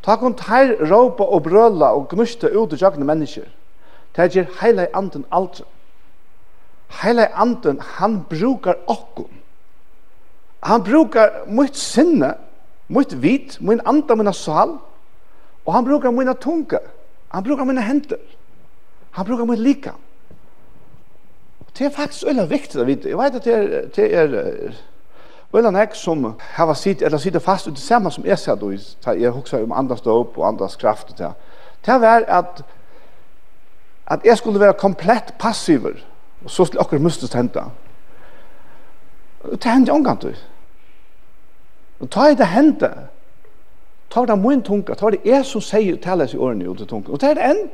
Ta kun teir råpa og brøla og gnusta ut og jagne mennesker. Det gjør heile anden alt. Heile anden, han brukar okkom. Han brukar mitt sinne, mitt vit, min anda, mina sal, og han brukar mina tunga. Han brukar mina hender. Han brukar mitt lika. Det er faktisk øyla viktig å vite. Jeg vet at det er, det er øyla nek som har sitt, eller sitter fast ut det samme som jeg då. jeg hukser om andras dåp og andras kraft det. Det var at at jeg skulle være komplett passiver, og så skulle akkurat måste hente. Det hendte omgang til. Og ta i det hända. ta det min tunga, ta det jeg som sier, taler i årene ut i tunga, og ta det enn,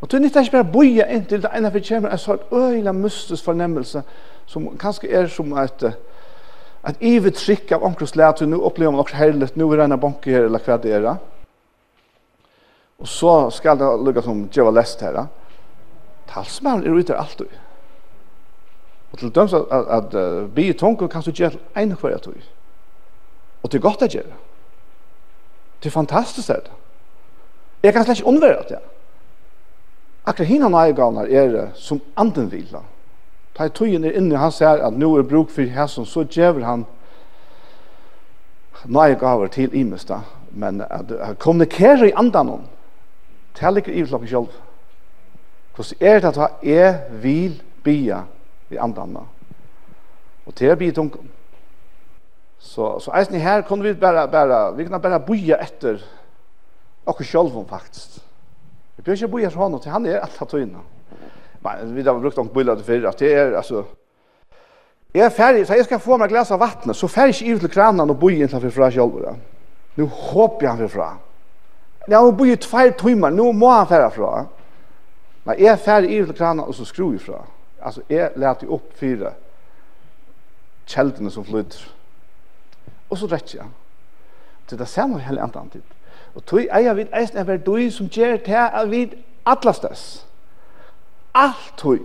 Og du nytter ikke bare boja inntil det ene for kjemmer en sånn øyla mystisk fornemmelse som kanskje er som et et ivet trykk av omkring slet nu opplever man også herlig, nu er det en banke her eller hva det er og så skal det lukka som djeva lest her Talsmann er ute alltid og til døms at, at, at uh, bi i tunga kan du gjøre en hver jeg tog og det er godt å gjøre det er fantastisk det jeg kan slett ikke unnvære det Akkurat hina nøygavnar er som anden vila. Ta i tøyen er inne, han sier at nu er bruk for hæsson, så djever han nøygavar til imesta, men at han kommunikerer i andan hon. Det ikke i klokken sjálf. Hvordan er det at han er vil bia i andan Og det er bia tunken. Så, så eisen her kunne vi bare, bare, vi kunne bare boja etter okkur sjálfum faktisk. Vi prøver ikke bo hos honom, til han er alt hatt høyna. Men vi har brukt noen bilder til fyrir, at det er, altså, jeg er ferdig, så jeg skal få meg glas av vattnet, så ferdig ikke ut til kranen og bo inn til fra sjolver. Nå håper jeg han fyrirfra. Ja, han bo i tvær timer, nå må han ferdig fra. Men jeg er ferdig ut til kranen, og så skru ifra. Altså, jeg leter opp fire kjeldene som flytter. Og så dretter jeg. Det er det samme hele andre antid. Og tog eier vi eisen er vært du som gjør til at vi atlastes. Alt tog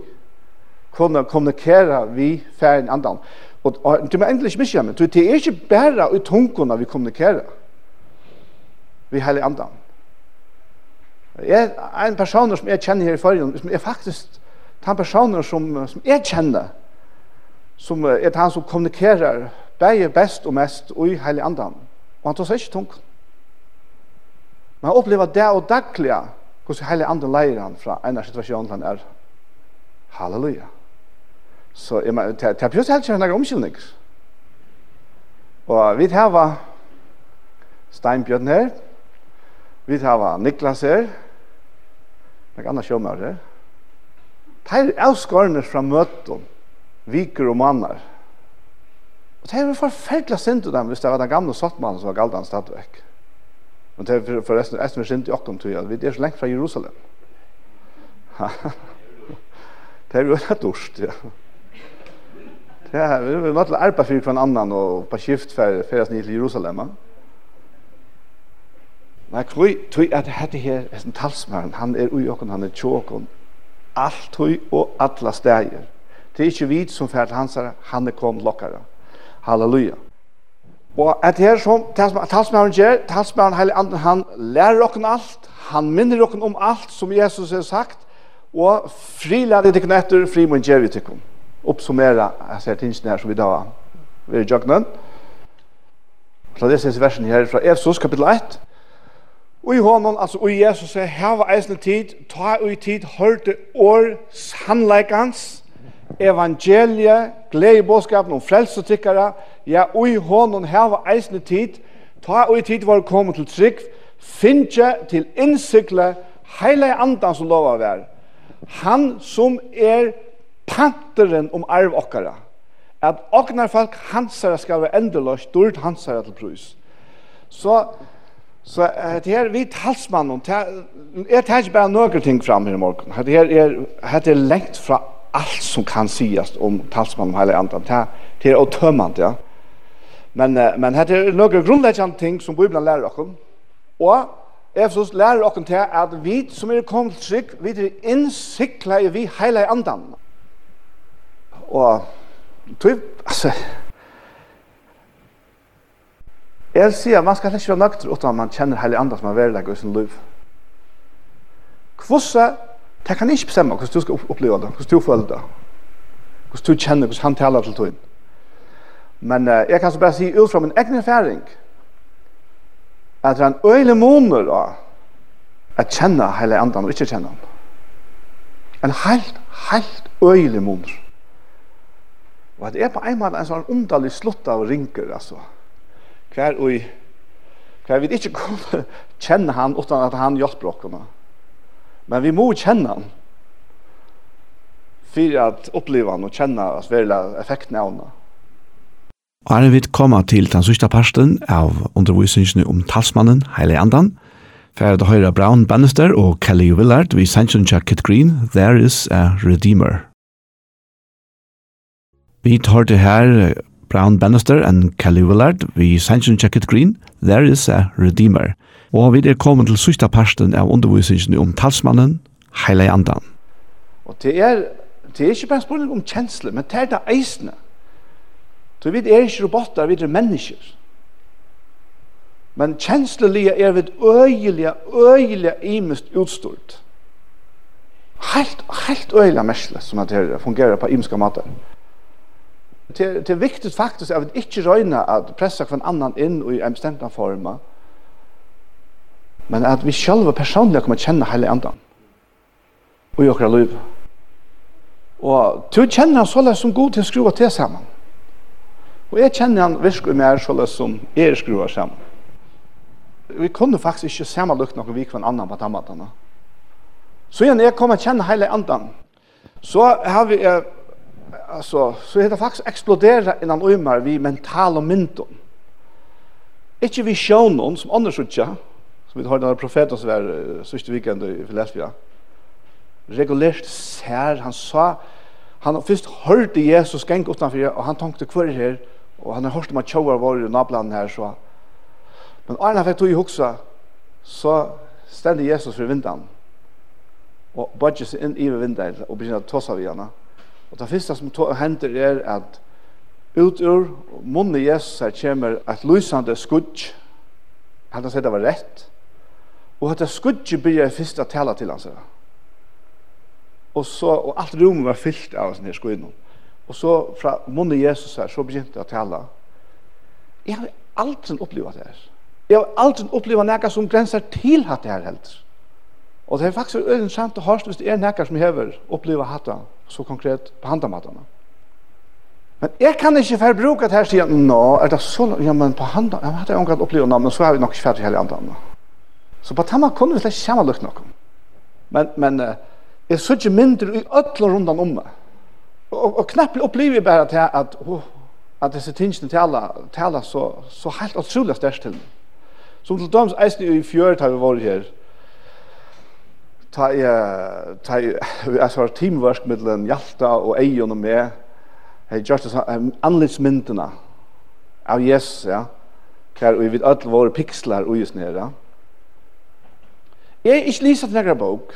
kunne kommunikere vi færen andan. Og, og det er endelig ikke mye, men det er ikke bare i tungene vi kommunikerer. Vi heilig andan. Jeg, er en person som jeg kjenner her i forrige, som er faktisk den personen som, som jeg kjenner, som er den som kommunikerer bare best og mest i heilig andan. Og han tar seg ikke tungene. Man opplever det og daglig hvordan hele andre leier han fra en av situasjonen han er. Halleluja. Så jeg mener, det er plutselig helt noen omkyldning. Og vi tar hva Steinbjørn her, vi tar hva Niklas her, noen andre kjømmer her. Det er avskårende fra møten, viker og manner. Og det er forferdelig synd til dem hvis det var den gamle sottmannen som var galt han stadig vekk. Men det er forresten et som er sint i åkken til at vi er så lengt fra Jerusalem. det er jo rett dårst, ja. Det er vi er nødt til å arbeide for hver annan og på skift for å ned til Jerusalem. Men jeg tror at dette her er en talsmann. han er ui åkken, han er tjåkken. Alt hui og alle steg. Det er ikke vi som fært hans, her. han er kom lokkere. Halleluja. Og at her som talsmæren gjør, talsmæren heilig andre, han lærer okken alt, han minner okken om alt som Jesus har sagt, og frilader tikkun fri må gjør vi tikkun. Oppsummere, jeg ser tingene her som vi da var i jøkkenen. Så det synes versen her fra Efsos, kapittel 1. Og i hånden, altså, og i Jesus, her var eisende tid, ta ui tid, hørte år sannleikans, evangeliet, glede i bådskapen om frelsetikkere, ja, og i hånden heva eisende tid, ta og i tid var kommet til trygg, finnje til innsikle. Heile andan som lov av er. Han som er panteren om arv okkara, at oknar folk hansara skal være endeløst, dyrt hansara til prus. Så, så det her vi talsmannen, jeg tar ikke bare noen ting fram her i morgen, det her er, det er lengt fra allt som kan sägas om talsmannen om hela andan. Det det är ja. Men men här är några grundläggande ting som Bibeln lär oss. Och Efesus lär oss till att vi som är kommit sig, vi är insikla i vi hela andan. Och typ alltså Jag sier, man skal ikke være nøkter utan man kjenner heilig andan som er verlegg i sin liv. Kvosse Det kan ikke bestemme hvordan du skal oppleve det, hvordan du føler det, hvordan du kjenner, hvordan han taler til tøyen. Men uh, jeg kan så bare si ut fra min egen erfaring at det er en øyne måneder da at kjenne hele andan og ikke kjenne han. En helt, helt øyne måneder. Og at det er på en måte en sånn underlig slutt av ringer, altså. Hver og hver vi ikke kunne kjenne han uten at han hjelper oss. Men vi må kjenne han for at oppleve han og kjenne oss veldig effekten av han. Og her er vi kommet til den sørste parsten av undervisningene om talsmannen, Heile Andan, for å høre Brown Bannister og Kelly Willard ved Sanction Jacket Green, There is a Redeemer. Vi tar det her Brown Bannister and Kelly Willard ved Sanction Jacket Green, There is a Redeemer. Og vi er kommet til sista parsten av undervisningen om talsmannen, heile Andan. Og det er, det er ikke bare spørsmål om kjensler, men det er det eisende. Så vi er ikke robotar, vi er mennesker. Men kjenslelige er vi øyelige, øyelige imest utstort. Helt, helt øyelige mersle som at det fungerer på imeska måter. Det, det er viktig faktisk at vi ikke røyner at pressa hver annan inn i en bestemt form, men at vi sjálva personliga kommer kjenne heilig andan og i okra liv og du kjenner han såleis som god til å skruva til saman. Og jeg kjenner han virk mer såleis som er skruva saman. Vi kunne faktisk ikke samanlukt noen vi kvann annan på tammatana så igjen jeg kommer kjenne heilig andan så har vi eh, altså, så heter det faktisk eksplodera innan umar vi mental og myndon ikke vi sjånon som åndersutja som vi har den profeten som var uh, sørste weekend i Filadelfia. regulært ser, han sa, han først hørte Jesus geng utenfor, og han tenkte hver her, og han har hørt om at tjauer var i nablanen her, så. Men Arne fikk tog i huxa så stendte Jesus for vindan, og badje seg inn i vindan, og begynner å tossa vi henne. Og det første som hender er at ut ur munnen Jesus her kommer et lysande skudj. han har sett det var rett, Og hette skudje byrja jeg først å tale til hans. Og så, og alt rommet var fyllt av hans her skudje Og så fra munnen Jesus her, så begynte jeg å tale. Jeg har aldri opplevd det her. Jeg har aldri opplevd noe som grenser til hatt det her helt. Og det er faktisk øyne sant og hørst hvis det er noe som hever opplevd hatt det så konkret på handamattene. Men jeg kan ikke forbruke det her siden, nå, er det så ja, men på handamattene, jeg har ikke opplevd noe, men så har vi nok ikke ferdig hele andre. Så på tamma kunne vi slett kjama lukt nokon. Men, men uh, jeg så ikke mindre i ødler rundan om meg. Og, og knappt opplever bare til at, oh, at disse tingene taler, taler så, så helt utrolig størst til meg. Som til døms eisen i fjøret har vi vært her. Ta jeg, ta jeg, jeg var teamwork mellom Hjalta og Eion og meg. Jeg gjør det sånn, anlitsmyndene av Jesus, ja. Hver, og vi vet alle våre piksler og just nere, ja Jeg er ikke lyset nekker bok.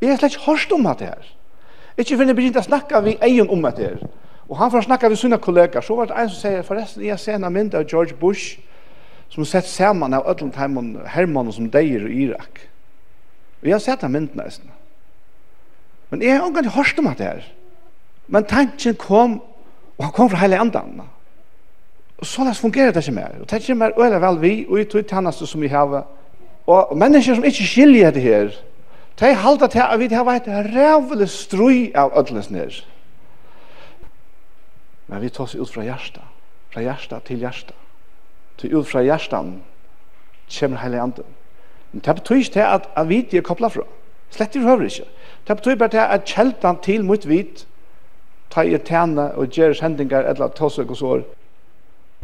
Jeg er slett ikke hørst om det her. Ikke finner jeg begynt å snakke vi egen om det her. Og han får snakke vi sine kollegaer. Så var det en som sier, forresten, jeg ser en mynd av George Bush som sett sammen av Ødlandheimen Hermann som deier i Irak. Og jeg har sett den mynden nesten. Men jeg har ikke hørst om det her. Men tanken kom, og han kom fra hele andan. Og så fungerer det ikke mer. Og det kommer øyla vel vi, og i tog tjeneste som vi har Og mennesker som ikke skiljer det her, de halda til at vi har vært rævlig strøy av ødlens nær. Men vi tar oss ut fra hjertet, fra hjertet til hjertet. Til ut fra hjertet kommer hele andre. Men det betyr ikke til at, at vi er koblet fra. Slett i høver ikke. Det betyr bare til at kjeltan til mot vidt ta i tjene og gjøre hendinger eller tåsøk og sår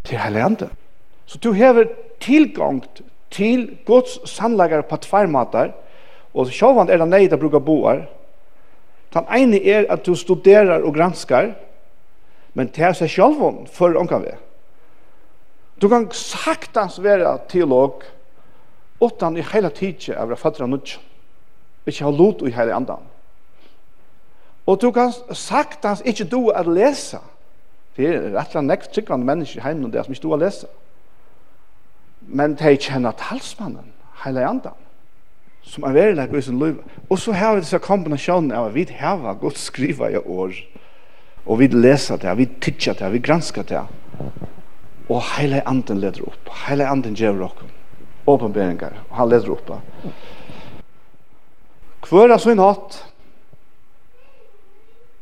til hele andre. Så du hever tilgångt til Guds sannleggar på tvær matar, og sjåvand er det nei til å bruke boar. Den ene er at du studerar og granskar, men det er seg sjåvand for ångan vi. Du kan saktans være teolog, utan i heila tidsje av å fatter nudj, ikke ha lot i hele andan. Og du kan saktans ikke du at lesa, det er rett og slett nekk tryggvande mennesker i heimen det er som ikke du har lesa men de kjenner talsmannen, hele andan, som er verileg i sin liv. Og så har vi disse kombinasjonen av at vi har godt skriva i år, og vi leser det, vi tidsjer det, vi gransker det, og hele anden leder opp, hele anden gjør dere, åpenberinger, og han leder opp. Hvor er så en hatt?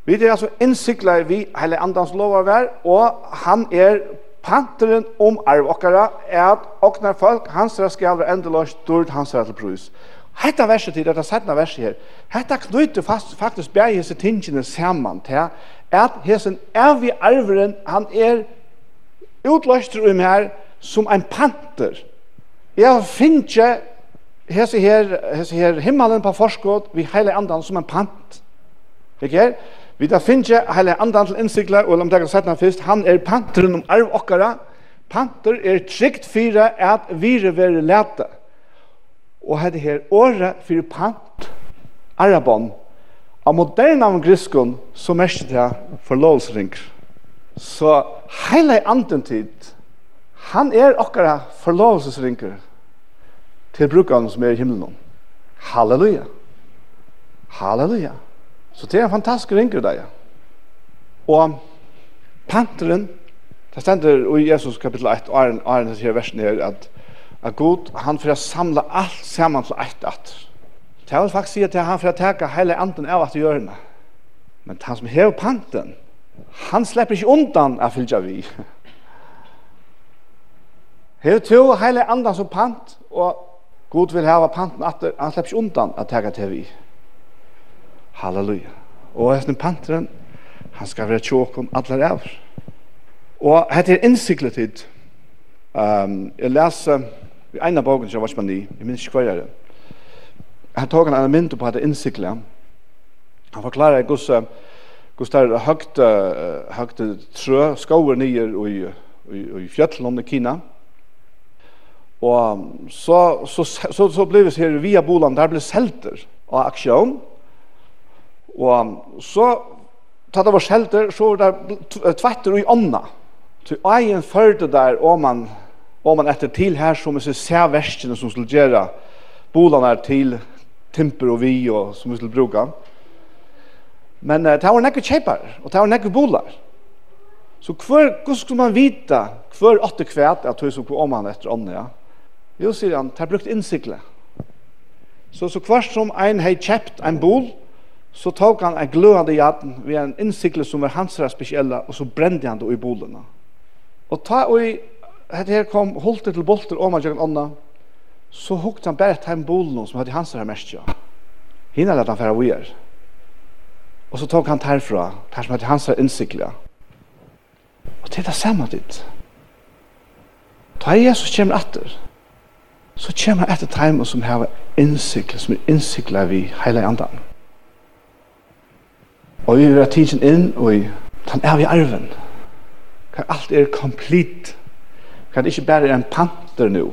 Vi er altså innsiklet vi hele andans lov av vær, og han er Panteren om arv okkara er at oknar folk, hans skal være endelåst, dyrt er til brus. Hetta verset til, dette setna verset her, hetta knyter fast, faktisk bæg hese tingene saman til at hesen evig arveren, han er utløst um her som ein panter. Jeg finner hese her, hese her himmelen på forskot vi heile andan som en pant. Ikke her? Vi da finner heile andan til innsikla, og la meg setna fyrst, han er panteren om arv okkara. Panter er trygt fyra at vire vere leta. Og hette her året fyrir pant, arabon, av moderna av griskon, som mersi det forlovsring. Så heile anden tid, han er okkara forlovsringer til brukaren som er i himmelen. Halleluja! Halleluja! Så det er en fantastisk ringer i. Og panteren, det stender i Jesus kapittel 1, og Arjen, Arjen sier versen her, at, at Gud, han får samla alt saman til eit at. Det vil faktisk si at han får teka hele anden av at gjørende. Men han som hever panten, han slipper ikke undan av fylgja vi. Hever to hele anden som pant, og Gud vil hava panten at han slipper ikke undan av teka til vi. Halleluja. Og hesten panteren, han skal være tjåkon allar av. Og hette er innsiklet hit. Um, jeg leser i en av bogen som jeg var spenn i, jeg minns ikke hva. Han tog en element på hette innsiklet. Han forklarer gus, gus der høgt, høgt trø, skover nyer i, i, i fjøtlen i Kina. Og så, så, så, så, så ble vi her via bolan, der ble selter av aksjon, Og så, ta det var sjelter, så var det tvetter i ånda. Så egen førte der, og man, og man etter til her, som vi ser verskene som skulle gjøre bolene til timper og vi, og som vi skulle bruke. Men uh, det var nekker kjepar, og det var nekker bolar. Så hver, hvordan skulle man vite hver åtte kvæt at hun som på om han etter ånden, ja? Jo, sier han, det er brukt innsiklet. Så, så hver som en har kjøpt en bol, så tok han en gløhande jaden ved en innsikle som var hans spesielle, og så brende han det i bolene. Og ta og i, hette her kom holter til bolter om han gjør ånda, så hukte han bare til bolen som hadde hans her mestja. Hina lette han færa vier. Og så tok han terfra, der som hadde hans her innsikle. Og det er det samme ditt. Ta Jesus kommer etter, så kommer han etter time som har innsikle, som er innsikle vi hele andan. Og vi vil ha tidsen inn og han er vi arven. Kan alt er komplett. Kan det ikke bare er en panter nå.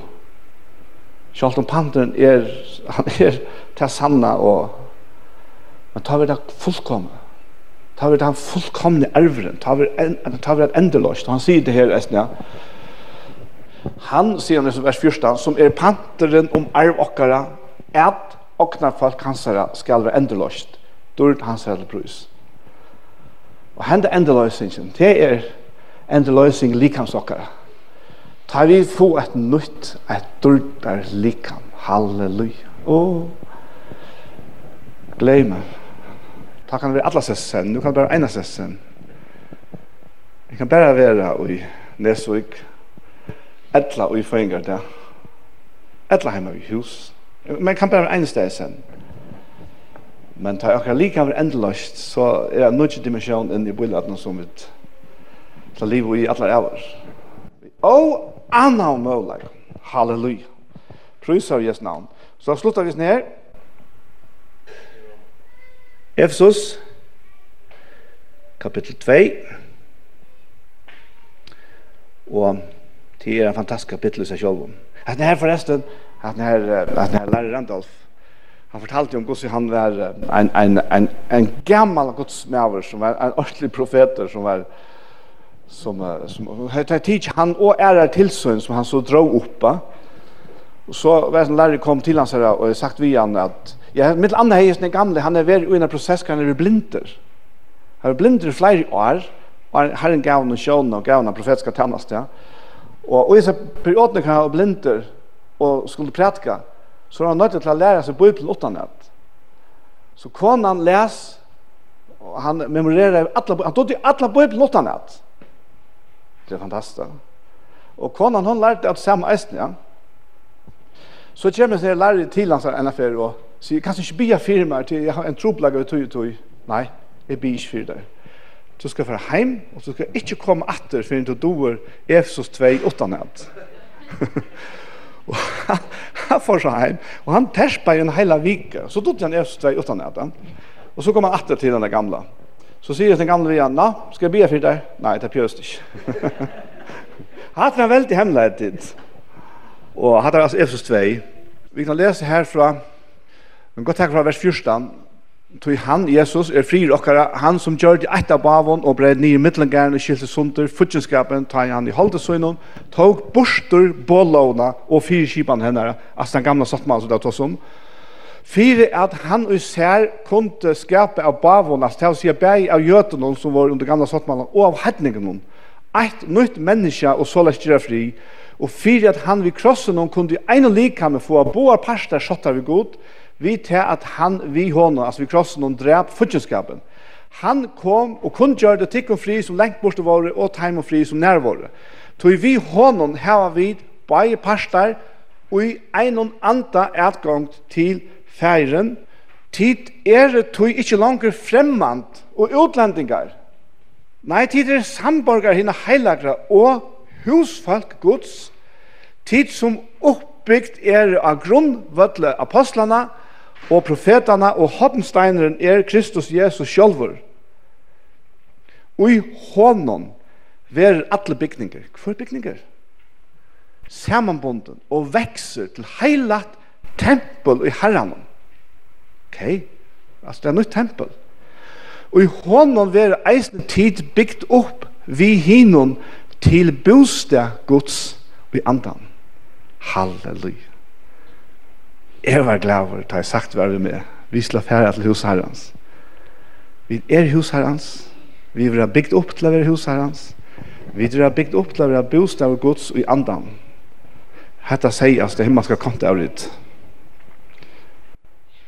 Selv om panteren er, han er til sanna og men tar vi det fullkomne. Tar vi det fullkomne arven. Tar vi, en, tar vi det endeløst. Han sier det her, Esnia. Han sier han i vers 14, som er panteren om arv okkara, at okna folk hansara skal være endeløst. Dord hansara til brus. Og hende endeløsningen, det er endeløsning likamsokkere. Ta vi få et nytt, et dyrtar likam. Halleluja. Åh, glemme. Ta kan vi alla sessen, nu kan være ene sessen. Vi kan bare være i Nesvik, etla og i Føyngar ja. Etla heima i hus. Men kan bare være ene sen. Men tar akkurat lika var endelast, så er det nødvendig dimensjon inn i bøyladen som vi tar liv i alle æver. Og anna om målag. Halleluja. Prøys av Jesu navn. Så slutter vi ned. Efesus, kapittel 2. Og det er en fantastisk kapittel i seg selv. Hatt her forresten, hatt her, hatt her lærer Randolph, han fortalte om hvordan han var en, en, en, en gammal godsmæver som var en ordentlig profeter som var som, som hette tid han og ærer tilsøgn som han så drog oppa og så var en lærer kom til hans her og sagt vi han at ja, mitt andre hei er gamle han er ved i en prosess han er blinder. Han er blinder i flere år og herren gav og sjån og gav han profetiska tannast ja. og i disse periodene kan han er blinder og skulle prætka så han nødt til å lære seg Bibelen utanat. Så konan les, og han memorerer alla, han tog alla Bibelen utanat. Det er fantastisk. Og konan hon lærte at samme eisen, ja. Så kommer jeg til lærer til hans enn affær og sier, kanskje ikke bia firma til jeg har en troplag av tog og tog. Nei, jeg bia ikke fyrir deg. Du skal være heim, og du skal ikke komme atter fyrir du doer Efesos 2 utanat. Og han får seg heim, og han terspa i en heila vike. Så tog han Jesus tvei utan etan. Og så kom han atter til den gamla. Så sier den gamle vi «Nå, skal jeg be for deg? Nei, det er pjøst ikke. Hatt han veldig hemmelighet dit. Og hatt han altså Jesus 2. Vi kan lese herfra, men godt takk fra vers 14, Tui han, Jesus, er frir okkara, han som gjør det eit av bavon og brei nye middelengaren og skilte sunder, futjenskapen, ta han i holdesøgnen, tog bostur bålåna og fire kipan hennara, altså den gamla sattmann som det tås om, Fyre at han og sær kunde skapa av bavonas til å si bæg av jøtenon som var under gamla sottmannen og av hedningenon. Eit nytt menneske og så lest fri. Og fyre at han vid krossen hon kunde ene likame få av boar parster sottar vi god vi til at han vi hånda, altså vi krossen og drep futjenskapen. Han kom og kun gjør det tikk og fri som lengt borte våre og teim og fri som nærvåre. Toi vi hånda heva vid bare parster og i einon anda etgang til feiren. Tid er tog ikkje langer fremmant og utlendingar. Nei, tid er samborgar hina heilagra og husfalk gods. Tid som oppbyggt er av grunnvødle apostlana, og profetene og hoppesteineren er Kristus Jesus sjølver. Og i hånden ver alle bygninger. Hvor bygninger? Samanbunden og vekser til heilat tempel i herren. Ok, altså det er nytt tempel. Og i hånden ver eisen tid bygd opp vi hinnom til bostad Guds i andan. Halleluja. Jeg var glad for det, at jeg sagt hva vi med. Vi slår færre til husherrens. Vi er husherrens. Vi vil ha bygd opp til å være husherrens. Vi vil ha bygd opp til å være bostad og gods i andan. Hetta sier at det himmelska kont av litt.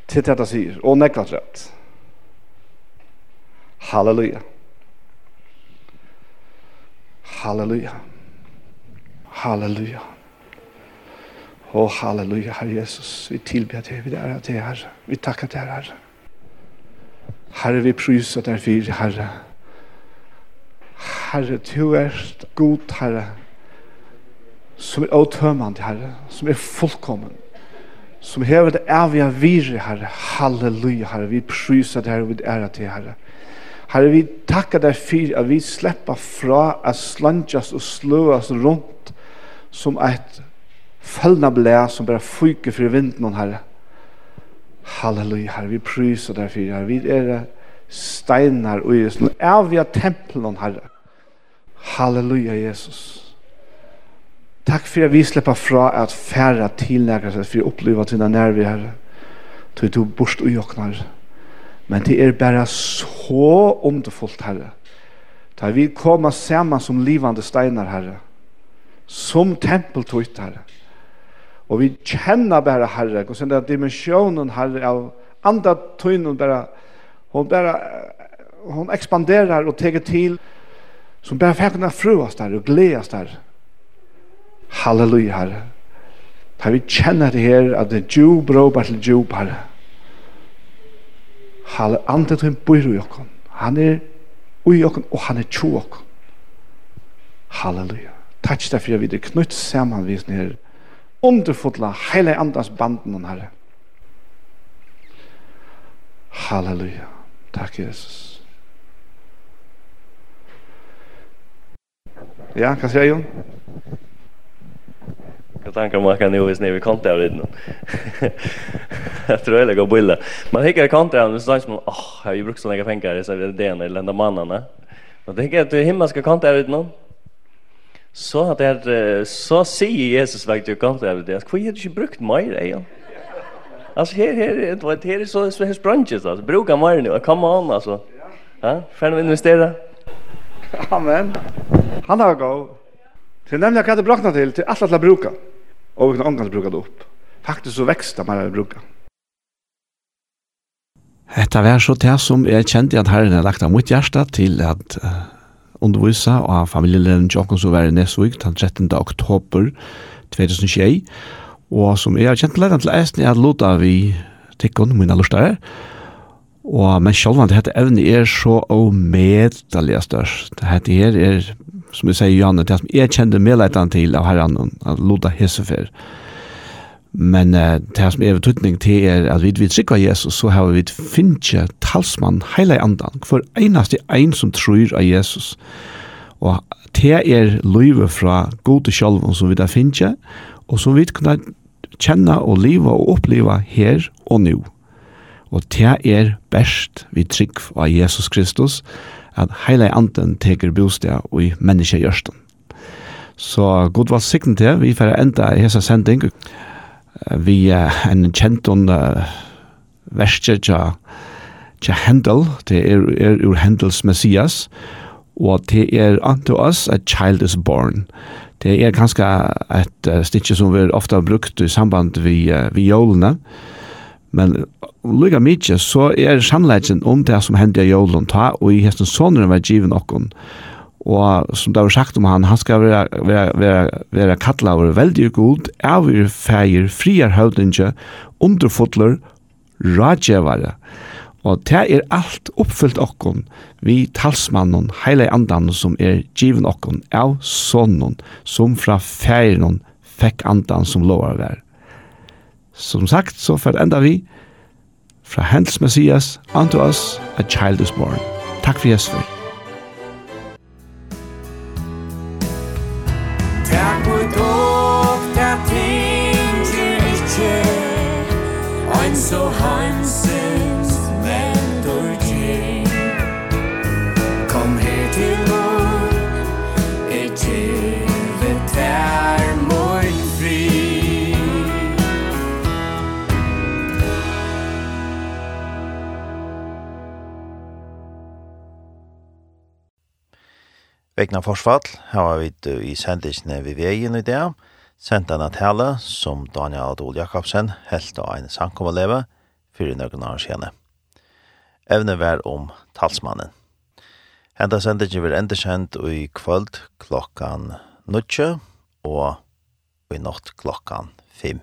Til dette sier, og nekvat rett. Halleluja. Halleluja. Halleluja. Å, halleluja, Herre Jesus. Vi tilber deg, vi er til, Herre. Vi takker til, Herre. Herre, vi pryser deg for, Herre. Herre, du er god, Herre, som er åtømmende, Herre, som er fullkommen, som hever det evige vire, Herre. Halleluja, Herre, vi pryser deg, vi er til, Herre. Herre, vi takker deg for at vi slipper fra at slanges og sløes rundt som et Følgna blæ som bare fyker för vinden om herre. Halleluja, herre, vi pryser deg för herre. Vi er steinar og Jesus. Nå er vi av tempelen om herre. Halleluja, Jesus. Takk for at vi slipper fra at færre tilnægger seg for å oppleve dine nærvig herre. Du er borst og jokner. Men det er bare så underfullt, herre. Da vi kommer sammen som livande steinar, herre. Som tempel tøyt, herre. Og vi kjenner bare Herre, og sånn at dimensjonen Herre av andre tøynen bare, hun bare, hun ekspanderer og teker til, som bare fikk henne fruast der og gledast der. Halleluja, Herre. Da vi kjenner det her, at det er djup råber til djup, Herre. Halle, andre tøyen bor i okken. Han er ui okken, og han er tjo okken. Halleluja. Takk for at vi er knytt sammen vi er underfotla heilig andas banden om Herre. Halleluja. Takk, Jesus. Ja, hva sier Jon? Jag tänker man kan ju visst ner vid kontra det den. Jag tror jag går bilder. Man hickar kontra det så säger man, åh, jag har ju brukt så länge pengar så det är den eller den mannen. Men det är att du himla ska kontra vid någon så at det så sier Jesus vekk du kan ta det, hvor har du ikke brukt mer, Eion? Alltså här här det var det så så här sprunches alltså Bruka mer nu. Come on alltså. Ja, fan vi investera. Amen. Han har gå. til nemlig hva det blockna til till alt att bruka. Och vi kan angans bruka det upp. Faktiskt så växte det att bruka. Hetta vær så til som er kjent at Herren har lagt av mot hjärta til at undervisa av familieleden Jokken som var i Nesvig den 13. oktober 2021. Og som jeg har kjent til til eisen er lota vi tikkun, mine lortare. Og men sjálvan det hette evne er så omedelig størst. Det hette her er, som jeg sier Janne, det som jeg kjente medleitan til av herran, at lota hesefer Og Men uh, det som er betydning til er at vi vil trykker Jesus, så har vi finnje talsmann heile andan, for eneste ein som tror av Jesus. Og det er løyve fra gode sjølven som vi da finnje, og som vi kan kjenne og live og oppleve her og nå. Og det er best vi trygg av Jesus Kristus, at heile andan teker bostad og i menneskegjørsten. Så god var sikten til, vi får enda hese sending, vi en kjent om verste tja, tja Hendel, det er, er ur Hendels Messias, og det er unto us a child is born. Det er ganske et uh, stikje som vi ofta har brukt i samband vi, uh, vi jólene, men lukka mykje så er sannleggen om det som hendte i jolen ta, og i hesten sånne var givet okkon, Og som det var sagt om han, han skal være, være, være, være kattlet over veldig god, avgjør feir, friar høvdinge, underfotler, rådgjevare. Og det er alt oppfyllt okkon vi talsmannen, heile andan som er given okkon av sonnen, som fra feiren fekk andan som lovar vær. Som sagt, så for enda vi, fra Hendels Messias, unto us, a child is born. Takk for Jesper. Vegna forsvall har vi i sendisene vi veien i det, sendt en tale som Daniel Adol Jakobsen helt av en sankommeleve fyrir nøkken år siden. Evne vær om talsmannen. Henta sendisene vil enda kjent i kvöld klokkan nødtje og i natt klokkan 5.